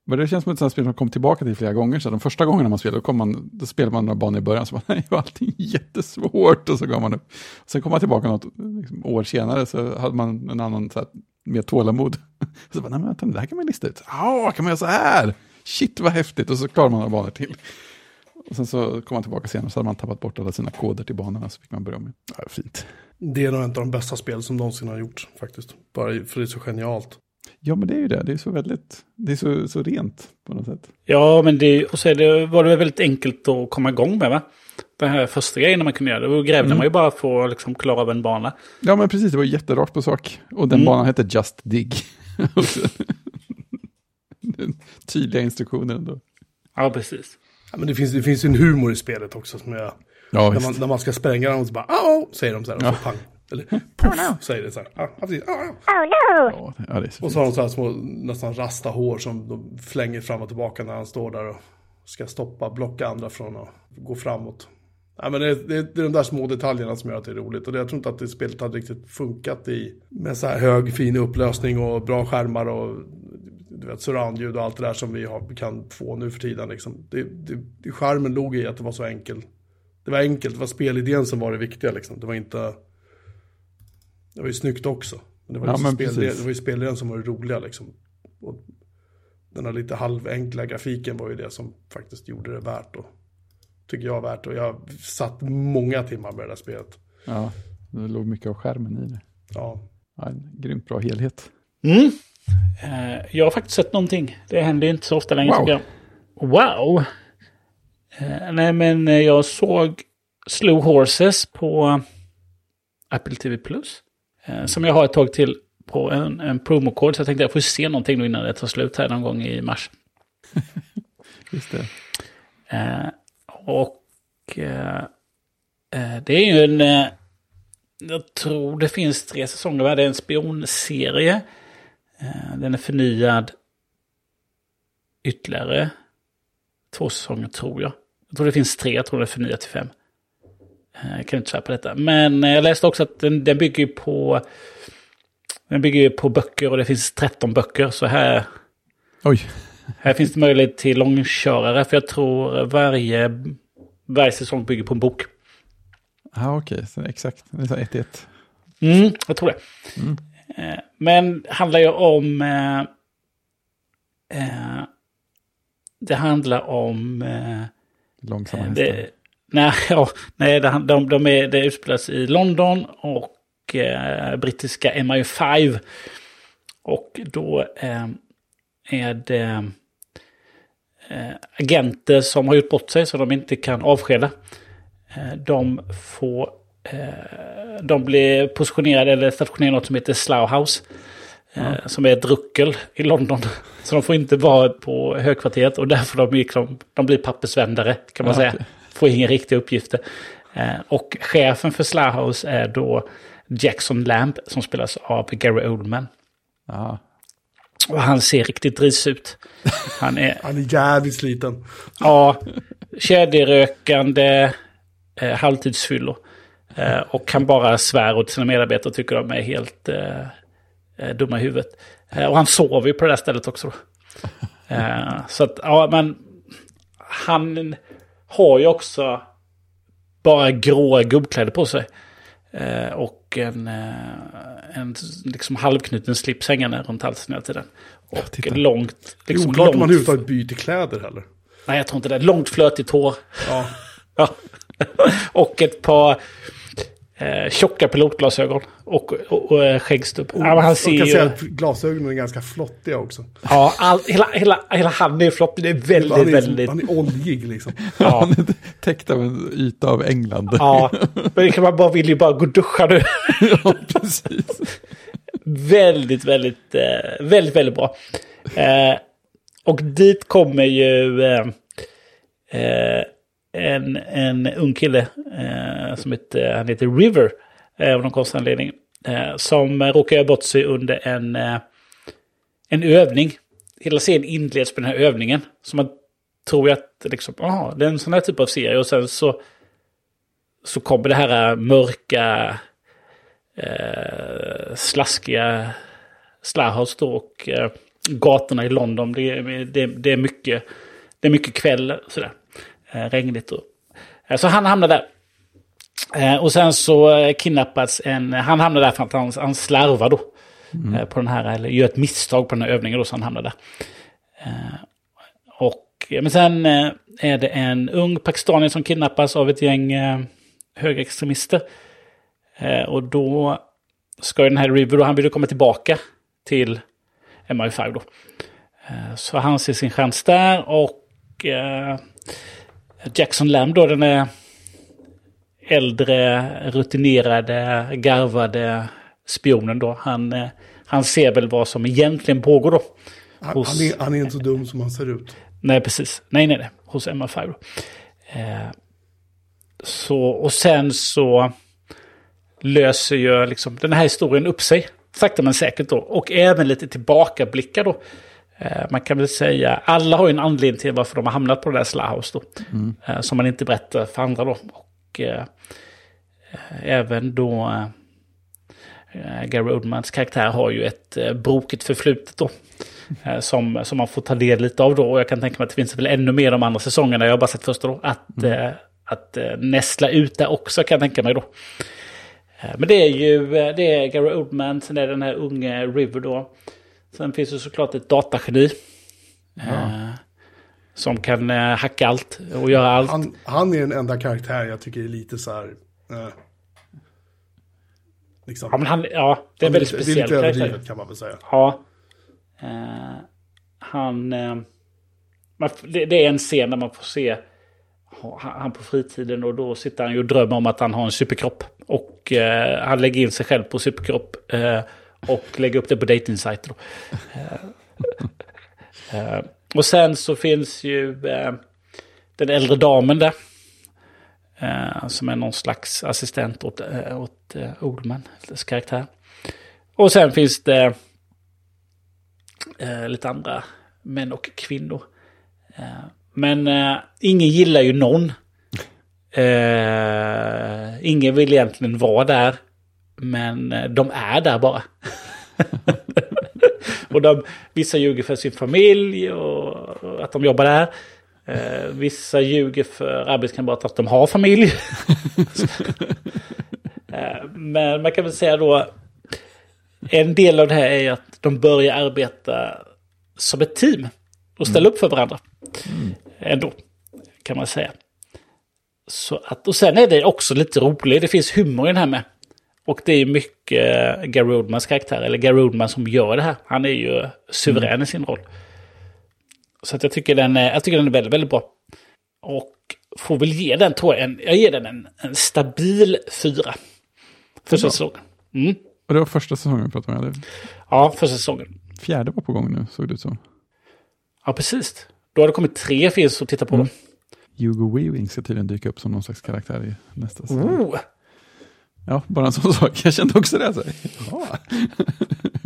Men det känns som ett sånt spel som kom tillbaka till flera gånger. Så de första gångerna man spelade, då, kom man, då spelade man några banor i början, så nej, var allting jättesvårt. Och så gav man upp. Sen kom man tillbaka något liksom, år senare, så hade man en annan, så här, mer tålamod. Så bara, nej men vänta, det här kan man lista ut. Ja, kan man göra så här? Shit vad häftigt. Och så klarar man några banor till. Och sen så kom man tillbaka senare, så hade man tappat bort alla sina koder till banorna, så fick man börja om. Ja, fint. Det är nog en av de bästa spel som någonsin har gjorts, faktiskt. Bara för det är så genialt. Ja, men det är ju det. Det är så väldigt, det är så, så rent på något sätt. Ja, men det, och så det, var det väldigt enkelt att komma igång med, va? Den här första grejen man kunde göra, då grävde mm. man ju bara för att liksom klara av en bana. Ja, men precis, det var jätterakt på sak. Och den mm. banan hette Just Dig. Tydliga instruktioner ändå. Ja, precis. Ja, men det finns, det finns en humor i spelet också som jag... Ja, när, man, när man ska spränga och så bara, oh, säger de så här, och så ja. pang. Eller puff, oh no. säger det så här. Ja, precis. Oh, no. Ja, så och så har de så här små, nästan rasta hår som de flänger fram och tillbaka när han står där och ska stoppa, blocka andra från att gå framåt. Ja, men det, det, det, är de där små detaljerna som gör att det är roligt. Och det, jag tror inte att det spelet hade riktigt funkat i med så här hög fin upplösning och bra skärmar och du vet, surroundljud och allt det där som vi har, kan få nu för tiden. Liksom. Det, det, det, skärmen låg i att det var så enkelt. Det var enkelt, det var spelidén som var det viktiga. Liksom. Det var inte det var ju snyggt också. Men det var, ja, spel, det var ju spelaren som var det roliga liksom. Och den här lite halvenkla grafiken var ju det som faktiskt gjorde det värt. Och, tycker jag värt. Och jag satt många timmar med det där spelet. Ja, det låg mycket av skärmen i det. Ja. Ja, en grymt bra helhet. Mm. Eh, jag har faktiskt sett någonting. Det händer ju inte så ofta längre Wow. tycker jag. Wow! Eh, nej men jag såg Slow Horses på Apple TV Plus. Eh, som jag har ett tag till på en, en promokod. Så jag tänkte jag får se någonting innan det tar slut här någon gång i mars. Just det. Eh, och eh, det är ju en... Eh, jag tror det finns tre säsonger. Det är en spionserie. Den är förnyad ytterligare två säsonger tror jag. Jag tror det finns tre, jag tror det är förnyat till fem. Eh, Jag kan inte säga på detta. Men eh, jag läste också att den, den bygger på... Den bygger ju på böcker och det finns 13 böcker. Så här Oj, här finns det möjlighet till långkörare för jag tror varje, varje säsong bygger på en bok. ja, okej, så exakt. Det är så här ett i ett. Mm, jag tror det. Mm. Eh, Men handlar ju om... Eh, det handlar om... Eh, Långsamma hästar. det, nej, ja, nej han- de, de är, det utspelas i London och eh, brittiska MI5. Och då eh, är det eh, agenter som har gjort bort sig så de inte kan avskeda. Eh, de får... Eh, de blir positionerade eller stationerade i något som heter Slough House. Eh, som är ett ruckel i London. Så de får inte vara på högkvarteret och därför de, liksom, de blir pappersvändare kan man Ja, säga. okej. Får inga riktiga uppgifter. Eh, och chefen för Slough House är då Jackson Lamb som spelas av Gary Oldman. Ja, Och han ser riktigt risig ut. Han är Han är jävligt sliten. Ja, kedjerökande eh, halvtidsfyllor. Eh, och kan bara svära åt sina medarbetare och tycker de är helt eh, eh, dumma i huvudet. Eh, och han sover ju på det där stället också. Eh, så att, ja men han har ju också bara gråa gubbkläder på sig. Eh, och en, eh, en liksom halvknuten slips hängande runt halsen hela tiden. Och titta. långt... Det är Liksom oklart om man överhuvudtaget byter kläder heller. Nej, jag tror inte det. Långt flötigt hår. Ja. Ja. och ett par eh, tjocka pilotglasögon. Och, och, och eh, skäggstubb. ja, men han ser Jag kan ju... säga att glasögonen är ganska flottiga också. Ja, all, hela, hela, hela han är flott. Det är väldigt, Han är, väldigt... han är oljig liksom. Ja, Han är täckt av en yta av England. ja. Men det kan man bara vill ju bara gå och duscha nu. ja precis. väldigt, väldigt, eh, väldigt, väldigt bra. Eh, och dit kommer ju eh, eh, en, en ung kille eh, som heter, eh, han heter River eh, av någon konstig anledning. Eh, som råkar göra bort sig under en, eh, en övning. Hela serien inleds på den här övningen. Så man tror ju att liksom, aha, det är en sån här typ av serie. Och sen så, så kommer det här eh, mörka eh, slaskiga Slahos då och eh, gatorna i London. Det, är- det, det, är, mycket, det är mycket kväll sådär. Eh, regnigt. Eh, så han hamnar där. Eh, och sen så kidnappas en... Han hamnar där för att han, han slarvar då. Eh, på den här, eller gör ett misstag på den här övningen då, så han hamnar där. Och, men sen är det en ung pakistanier som kidnappas av ett gäng högerextremister. Och då ska ju den här River, då, han vill ju komma tillbaka till MI5 då. Så han ser sin chans där och Jackson Lamb då, den är äldre, rutinerade, garvade spionen då. Han, eh, han ser väl vad som egentligen pågår då. Han, Hos- han, är, han är inte så dum som han ser ut. Nej, precis. Nej, nej, nej. Hos MI5 då. Eh, så, och sen så löser ju liksom den här historien upp sig. Sakta men säkert då. Och även lite tillbakablickar då. Eh, man kan väl säga, alla har ju en anledning till varför de har hamnat på det där Slahhouse då. Eh, som man inte berättar för andra då. Och eh, eh, även då eh, Gary Oldmans karaktär har ju ett eh, brokigt förflutet då. Eh, som, som man får ta del lite av då. Och jag kan tänka mig att det finns väl ännu mer de andra säsongerna. Jag har bara sett första då. Att, eh, att nästla ut där också kan jag tänka mig då. Men det är ju det är Gary Oldman, sen är det den här unge River då. Sen finns det såklart ett datageni. Eh, som kan eh, hacka allt och göra allt. Han, han är den enda karaktär jag tycker är lite så här... Eh, Liksom. Ja, men han, ja det är en väldigt lite- speciell Det är lite överdrivet kan man väl säga. Ja. Eh, han... Eh, det, det är en scen där man får se ha- han på fritiden och då sitter han ju och drömmer om att han har en superkropp. Och eh, han lägger in sig själv på superkropp och lägga upp det på dejtingsajter. Eh, eh, och sen så finns ju eh, den äldre damen där. Som är någon slags assistent åt, åt Oldman, dess karaktär. Och sen finns det lite andra män och kvinnor. Men ingen gillar ju någon. Ingen vill egentligen vara där. Men eh, de är där bara. och de, vissa ljuger för sin familj och, och att de jobbar där. Eh, vissa ljuger för arbetskamrater att de har familj. eh, men man kan väl säga då en del av det här är att de börjar arbeta som ett team och ställa upp för varandra. Ändå, kan man säga. Så att, och sen är det också lite roligt, det finns humor i den här med. Och det är mycket Gary Oldmans karaktär, eller Gary Oldman som gör det här. Han är ju suverän i sin roll. Så att jag tycker den är, jag tycker den är väldigt, väldigt bra. Och får väl ge den, tror jag, en, jag ger den en, en stabil fyra. För bra. säsongen. Mm. Och det var första säsongen vi pratade om. Det- Ja, för säsongen. Fjärde var på gång nu, såg det ut som. Ja, precis. Då har det kommit tre finns att titta på. Mm. Hugo Weaving ska tydligen dyka upp som någon slags karaktär i nästa säsong. Oh. Ja, bara en sån sak. Jag kände också det. Så. här, Ja.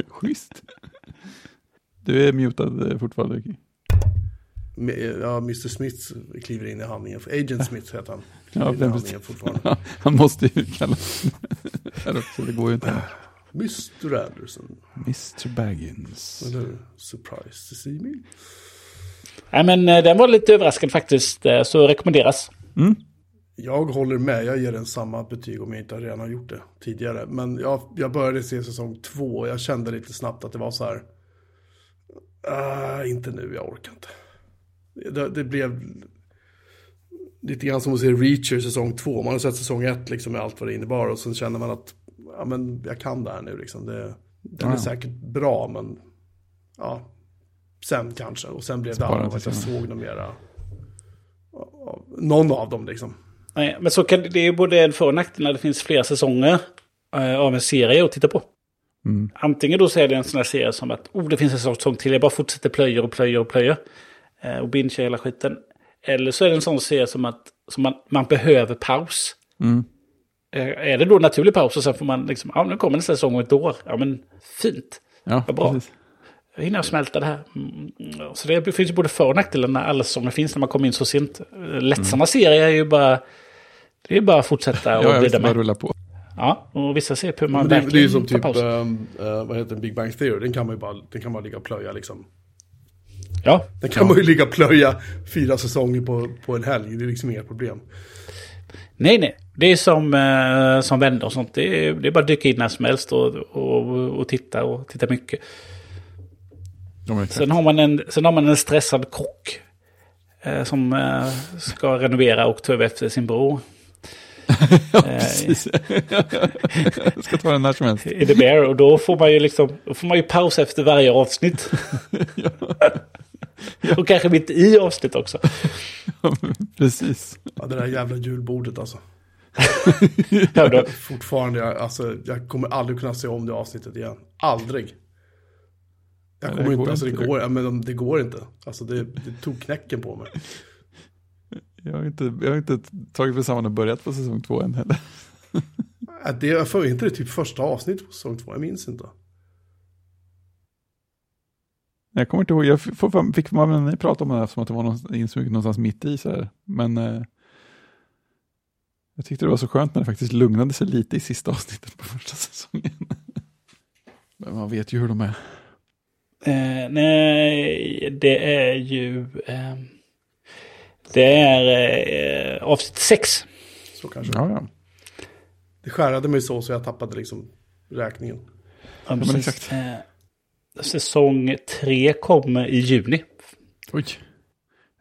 Schysst. Du är mutad eh, fortfarande. Med- Ja, Mr Smith kliver in i handlingen. Agent Smith heter han. Ja, den handlingen fortfarande. Han måste ju kallas här också. Det går ju inte. Mr Anderson. Mr Baggins. Eller? Surprise to see me. Nej, men eh, den var lite överraskande faktiskt, eh, så rekommenderas. Mm. Jag håller med, jag ger den samma betyg om jag inte redan har gjort det tidigare. Men jag, jag började se säsong två och jag kände lite snabbt att det var så här. "Ah, inte nu, jag orkar inte. Det, det blev lite grann som att se Reacher säsong två. Man har sett säsong ett liksom med allt vad det innebar och sen känner man att ja, men jag kan det här nu liksom. Det, den Ja, är säkert bra men ja, sen kanske. Och sen blev det Spara till att jag såg någon mera. Någon av dem liksom. Nej, men så kan, det är både en för och nackdel när det finns flera säsonger eh, av en serie att titta på. Mm. Antingen då så är det en sån här serie som att oh, det finns en säsong till, jag bara fortsätter plöjer och plöjer och plöjer. Eh, och bingear hela skiten. Eller så är det en sån serie som att som man, man behöver paus. Mm. Eh, är det då naturlig paus och sen får man liksom, ja nu kommer nästa säsong om ett år. Ja men fint. Ja, Vad bra. precis. Jag hinner smälta det här. Mm, Så det finns ju både för och nackdelar när alla säsonger finns när man kommer in så sent. Lättsamma serier är ju bara... Det är bara att fortsätta och Ja, glida bara med. rulla på. Ja, och vissa serier behöver man Men det, det är ju som typ, eh, vad heter det, Big Bang Theory, den kan man ju bara, den kan man ligga och plöja liksom. Ja, Den kan man ju ligga och plöja fyra säsonger på, på en helg, det är liksom inga problem. nej nej. Det är som, eh, som vänner och sånt. Det är, det är bara att dyka in när som helst och, och, och titta och titta mycket. Ja. Sen har man en, sen har man en stressad kock. Eh, som eh, ska renovera och ta över efter sin bror. ja, precis. jag ska ta den när som helst. i The Bear. Och då får man ju liksom, då får man ju paus efter varje avsnitt. och kanske mitt i avsnitt också. precis. Ja, det där jävla julbordet alltså. Ja, då, Fortfarande, jag- alltså, jag kommer aldrig kunna se om det avsnittet igen. Aldrig. Jag kommer inte, alltså det går, ja, men de- det går inte. Alltså det, det tog knäcken på mig. Jag har inte, jag har inte tagit mig samman och börjat på säsong två än heller. Äh, Det, jag får inte det typ första avsnittet på säsong två, jag minns inte. Jag kommer inte ihåg, jag får, fick man med prata om det här som att det var insmuget någonstans mitt i så här. Men eh, jag tyckte det var så skönt när det faktiskt lugnade sig lite i sista avsnittet på första säsongen. Men man vet ju hur de är. Eh, nej, det är ju... Eh, det är eh, avsnitt sex. Så kanske. Ja, ja. Det skärade mig så, så jag tappade liksom räkningen. Ja, men exakt. Eh, säsong tre kommer i juni. Oj,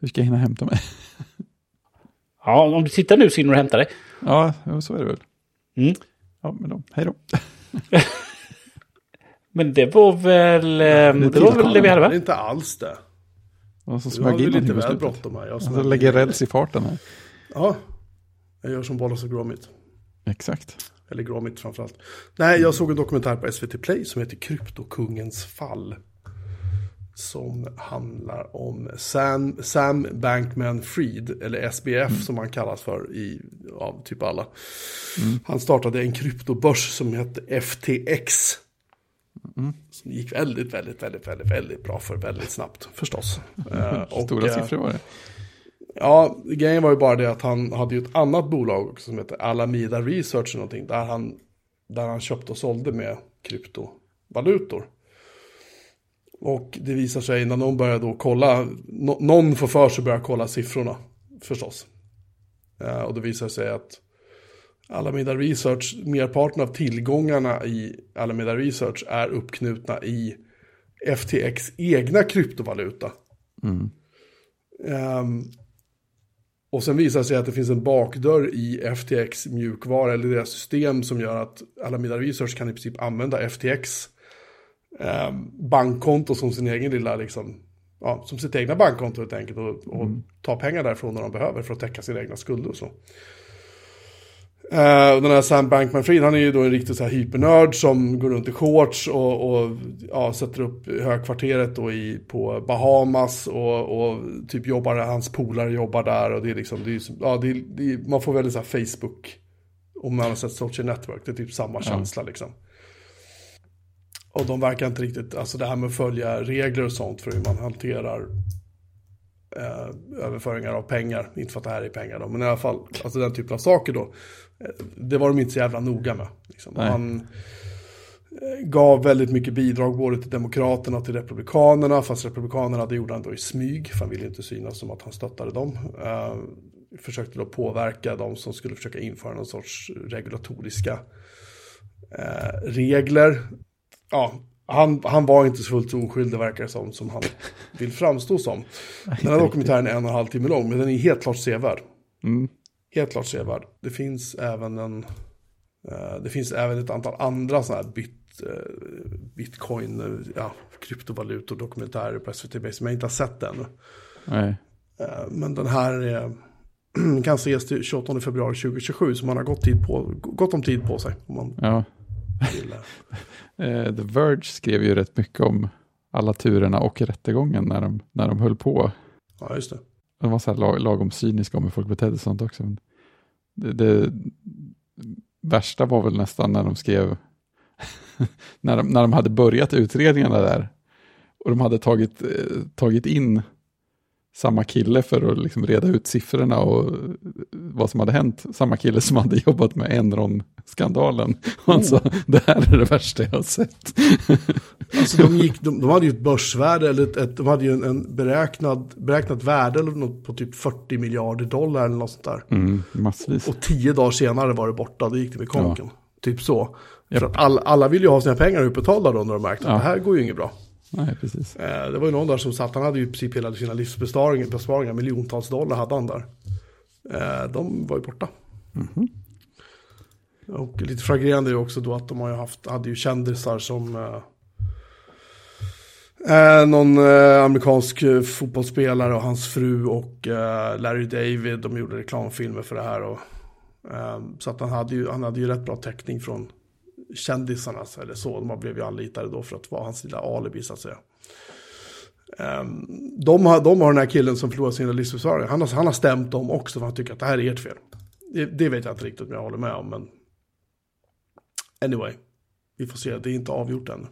hur ska jag hinna hämta mig? Ja, om du tittar nu så hinner du hämta dig. Ja, ja, så är det väl. Mm. Ja, men då, hej då. Men det var väl, eh, det var väl det vi hade Det är va? inte alls det. Och så Du smög har in väl lite väl bråttom här. Jag, Alltså lägger räls i farten här. Ja, jag gör som Bollas och Gromit. Exakt. Eller Gromit framförallt. Nej, jag såg en dokumentär på SVT Play som heter Kryptokungens fall. Som handlar om Sam, Sam Bankman-Fried, eller SBF som han kallas för i, av typ alla. Han startade en kryptobörs som hette FTX. Som gick väldigt, väldigt, väldigt, väldigt, väldigt bra för väldigt snabbt förstås. Eh, och, Stora eh, siffror var det. Ja, grejen var ju bara det att han hade ju ett annat bolag också som heter Alameda Research eller någonting. Där han, där han köpte och sålde med kryptovalutor. Och det visar sig när någon börjar då kolla, nå- någon får för sig börja kolla siffrorna förstås. Eh, och det visar sig att Alameda Research, merparten av tillgångarna i Alameda Research är uppknutna i FTX egna kryptovaluta. Ehm, och sen visar det sig att det finns en bakdörr i FTX mjukvara eller deras system som gör att Alameda Research kan i princip använda FTX ehm, bankkonto som sin egen lilla, liksom, ja, som sitt egna bankkonto helt enkelt och, och ta pengar därifrån när de behöver för att täcka sina egna skulder och så. Eh, den här Sam Bankman-Fried, han är ju då en riktig så här hypernörd som går runt i shorts och, och ja, sätter upp högkvarteret då i, på Bahamas och, och typ jobbar, hans polare jobbar där och det är liksom, det är, ja, det är, det är, man får väldigt så här Facebook, om man har sett Social Network, det är typ samma känsla liksom. Och de verkar inte riktigt, alltså det här med att följa regler och sånt för hur man hanterar eh, överföringar av pengar. Inte för att det här är pengar då, men i alla fall, alltså den typen av saker då. Det var de inte så jävla noga med. Liksom. Han eh, gav väldigt mycket bidrag både till Demokraterna och till Republikanerna, fast Republikanerna det gjorde han då i smyg, för han ville inte synas som att han stöttade dem. Eh, försökte då påverka de som skulle försöka införa någon sorts regulatoriska eh, regler. Ja, han, han var inte så fullt oskyldig verkar det som, som han vill framstå som. Den här dokumentären är en och en halv timme lång, men den är helt klart sevärd. Mm. Helt klart sevärd. Det finns även en, eh, det finns även ett antal andra sådana här bit, eh, bitcoin, eh, ja, kryptovalutor, dokumentärer på SVT Base som jag inte har sett ännu. Nej. Men den här är, kan ses till 28 februari 2027, så man har gott, tid på, gott om tid på sig. Om man Ja. vill. The Verge skrev ju rätt mycket om alla turerna och rättegången när de, när de höll på. Ja, just det. De var så här lag, lagom cyniska om hur folk betedde sig sånt också. Men det, det värsta var väl nästan när de skrev, när, de, när de hade börjat utredningarna där. Och de hade tagit, eh, tagit in samma kille för att liksom reda ut siffrorna och vad som hade hänt. Samma kille som hade jobbat med Enron-skandalen. Och han sa, det här är det värsta jag har sett. Alltså de, gick, de, de hade ju ett börsvärde, eller ett, ett, de hade ju en, en beräknad, beräknat värde eller något på typ 40 miljarder dollar eller något sånt där. Mm, massvis. Och tio dagar senare var det borta, då gick det med konken. Typ så. Japp. För att all, alla vill ju ha sina pengar utbetalda då när de märkte att Ja. det här går ju inget bra. Nej, precis. Eh, det var ju någon där som satt, han hade ju i princip hela sina livsbesparingar, besparingar, miljontals dollar hade han där. Eh, de var ju borta. Och lite fragrerande är ju också då att de har ju haft, hade ju kändisar som eh, eh, någon eh, amerikansk fotbollsspelare och hans fru och eh, Larry David, de gjorde reklamfilmer för det här. Och, så att han hade, ju, han hade ju rätt bra täckning från kändisarna, eller så. De blev ju anlitade då för att vara hans lilla alibi så att säga. Ehm, de, har, de har den här killen som förlorade sina livsförsvarare, Han har, han har stämt dem också för han tycker att det här är ert fel. Det, det vet jag inte riktigt om jag håller med om, men anyway. Vi får se, det är inte avgjort än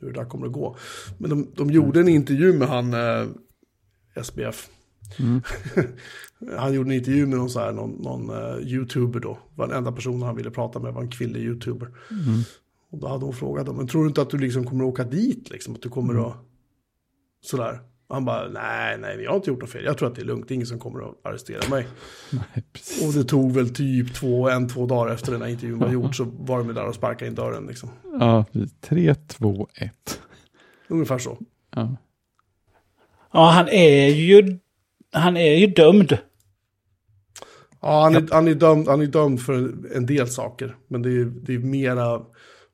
hur det där kommer att gå. Men de, de gjorde en intervju med han eh, SBF. han gjorde en intervju med någon, så här, någon, någon eh, youtuber då. var den enda personen han ville prata med var en kvinnlig youtuber. Och då hade hon frågat dem, men tror du inte att du liksom kommer att åka dit? Liksom, att du kommer att... Sådär. Han bara, nej, nej, jag har inte gjort något fel. Jag tror att det är lugnt, det är ingen som kommer att arrestera mig. Nej. Och det tog väl typ två, en, två dagar efter den här intervjun var gjord så var de där och sparkade in dörren liksom. Ja. 3, 2, 1. Ungefär så. Ja. Ja, han är ju, han är ju dömd. Ja, han är, han är, dömd, han är dömd för en del saker. Men det är, det är mera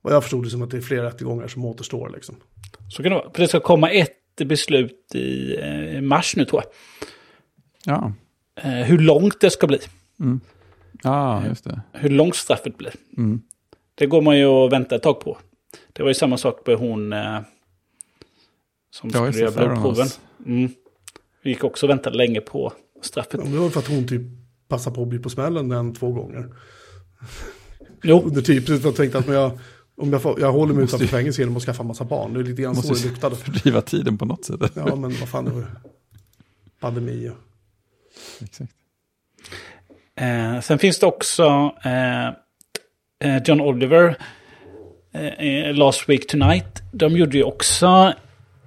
vad jag förstod det som att det är fler rättegångar som återstår liksom. Så kan det vara. För det ska komma ett beslut i eh, mars nu tror jag. Ja, Eh, hur långt det ska bli. ja just det. Hur långt straffet blir. Mm. Det går man ju och vänta ett tag på. Det var ju samma sak med hon eh, som Ja, skulle göra blodproven. Mm. Vi gick också och väntade länge på straffet. Ja, men det var för att hon typ passade på att bli på smällen den två gånger. Jo, Under typ, så jag tänkte att men jag, om jag, får, jag håller mig utanför fängelse genom att skaffa massa barn. Det är lite grann så Måste det ju luktade. fördriva tiden på något sätt. Ja, men vad fan, det var pandemi. och- Exakt. Eh, sen finns det också eh, eh, John Oliver, eh, eh, Last Week Tonight. De gjorde ju också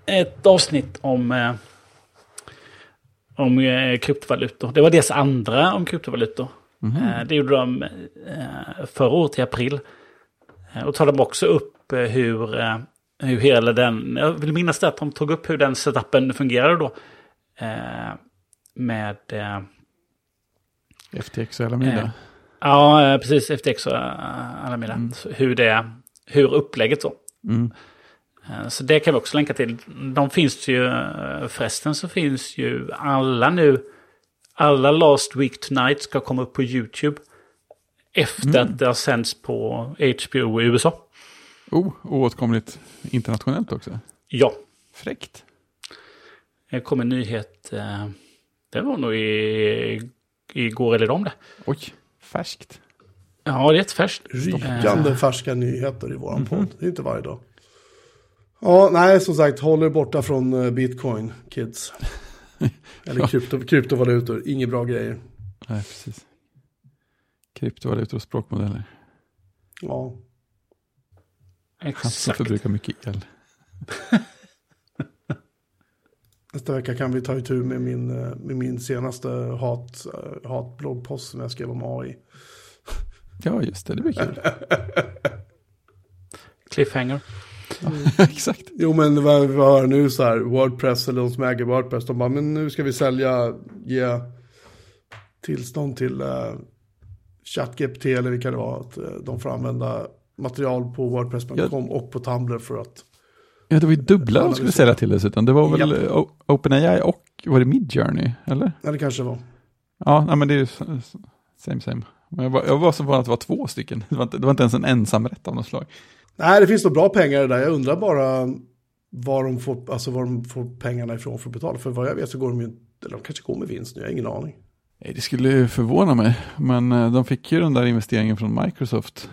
ett avsnitt om, eh, om eh, kryptovalutor. Det var deras andra om kryptovalutor. Eh, det gjorde de eh, förra året i april. Och tar de också upp hur, hur hela den, jag vill minnas det att de tog upp hur den setupen fungerade då. Med... FTX och Alameda. Eh, Ja, precis. FTX och Alameda. Så Hur, det, hur upplägget så. Mm. Eh, Så det kan vi också länka till. De finns ju, eh, förresten så finns ju alla nu, alla Last Week Tonight ska komma upp på YouTube. Efter att det har sänds på HBO i USA. Oh, oåtkomligt internationellt också. Ja, Fräckt. det kom en nyhet. eh, Det var nog i, igår eller om det. Oj, färskt. Ja, det är ett färskt. Rykande färska nyheter i våran podd. Det är inte varje dag. Ja, nej, som sagt, håll er borta från eh, bitcoin, kids. Eller krypto, kryptovalutor, inga bra grejer. Nej, precis. Kryptovalutor och språkmodeller. Ja, Han som Exakt. förbrukar mycket el. nästa vecka kan vi ta itu med min, eh, med min senaste hat, eh, hatbloggpost som jag skrev om AI. Ja, just det. Det blir kul. Cliffhanger. Exakt. Jo, men vad vi hör nu så här, Wordpress eller de som äger Wordpress, de bara, men nu ska vi sälja, ge tillstånd till uh, ChatGPT eller vilka det var, att eh, de får använda material på Wordpress.com och på Tumblr för att, Ja, det var ju dubbla de skulle sälja till dessutom. Det var väl Japp. eh, OpenAI och var det Midjourney, eller? ja det kanske var. Ja, nej, men det är ju same same. Jag var, jag var så van att det var två stycken. Det var, inte, det var inte ens en ensamrätt av något slag. Nej, det finns nog bra pengar i det där. Jag undrar bara var de får, alltså var de får pengarna ifrån för att betala. För vad jag vet så går de ju, eller de kanske går med vinst nu, jag har ingen aning. Nej, Det skulle ju förvåna mig, men eh, de fick ju den där investeringen från Microsoft.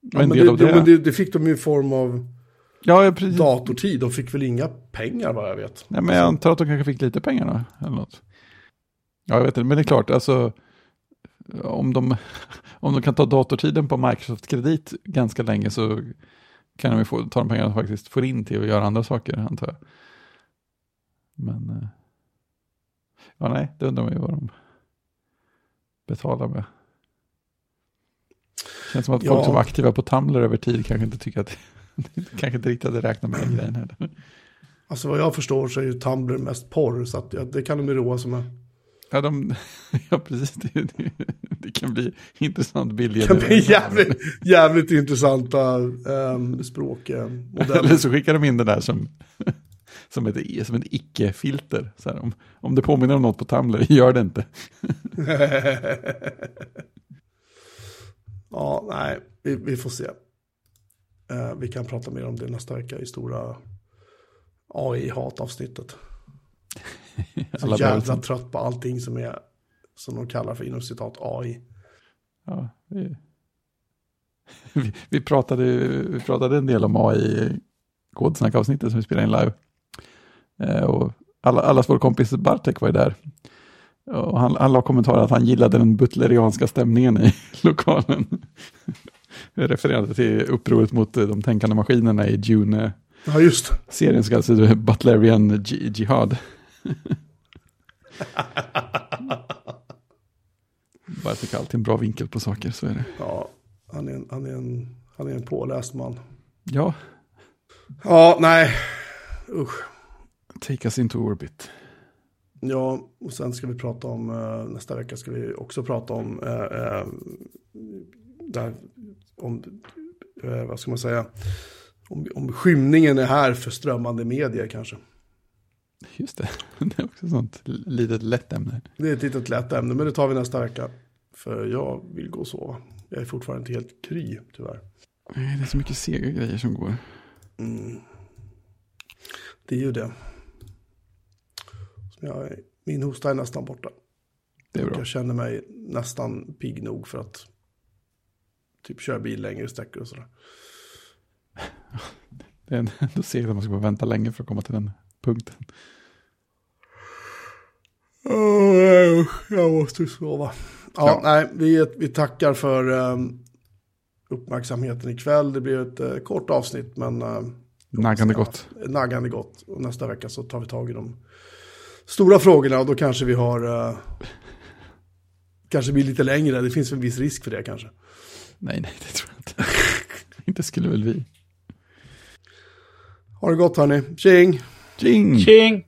Ja, en men det, det, det. det, fick de ju i form av Ja, ja, precis. datortid. De fick väl inga pengar vad jag vet. Nej, men jag antar att de kanske fick lite pengar då, eller något. Ja, jag vet inte, men det är klart, alltså om de, om de kan ta datortiden på Microsoft-kredit ganska länge så kan de ju få, ta de pengarna de faktiskt får in till att göra andra saker, antar jag. Men, eh, ja nej, det undrar man ju vad de betalar med. Känns som att Ja. folk som var aktiva på Tumblr över tid kanske inte tycker att, kanske inte riktigt hade räknat med den grejen heller. Alltså vad jag förstår så är ju Tumblr mest porr. Så att, ja, det kan de ju roa sig med. Ja, de, ja precis. Det, det, det kan bli intressant bild. Det kan bli jävligt, jävligt intressanta um, språkmodeller. Eller så skickar de in det där som, som ett, som ett icke-filter. Om, om det påminner om något på Tumblr, gör det inte. ja, nej, vi, vi får se. Eh, vi kan prata mer om det nästa vecka i stora AI-hatavsnittet. Så jävla behöver- trött på allting som är, som de kallar för inom citat AI. Ja, vi, vi, vi, pratade, vi pratade en del om AI i kodsnackavsnittet som vi spelade in live. Eh, och alla, allas vår kompis Bartek var ju där. Och han, han la kommentarer att han gillade den butlerianska stämningen i lokalen. Jag refererade till upproret mot de tänkande maskinerna i Dune. Ja, just. Serien alltså heta Butlerian Ji- Jihad. Bartek har alltid en bra vinkel på saker, så är det. Ja, han är en, han är en, han är en påläst man. Ja, Ja, nej. Usch. take us into orbit. Ja, och sen ska vi prata om, eh, nästa vecka ska vi också prata om, eh, eh, där, om eh, vad ska man säga, om, om skymningen är här för strömmande medier kanske. Just det, det är också ett sånt litet lätt ämne. Det är ett litet lätt ämne, men det tar vi nästa vecka. För jag vill gå och sova. Jag är fortfarande inte helt kry, tyvärr. Nej, Det är så mycket sega grejer som går. Mm. Det är ju det. Som jag, min hosta är nästan borta. Det är bra. Jag känner mig nästan pigg nog för att typ köra bil längre sträckor och sådär. Det är ändå segt att man ska vänta länge för att komma till den punkten. Oh, jag måste sova. Ja, Ja. nej, vi, vi tackar för um, uppmärksamheten ikväll. Det blir ett uh, kort avsnitt, men uh, Naggande gott. naggande gott. Och nästa vecka så tar vi tag i de stora frågorna och då kanske vi har... Uh, kanske blir lite längre. Det finns en viss risk för det kanske. Nej, nej, det tror jag inte. inte skulle väl vi. Ha det gott hörni. Tjing! Jing! Tjing!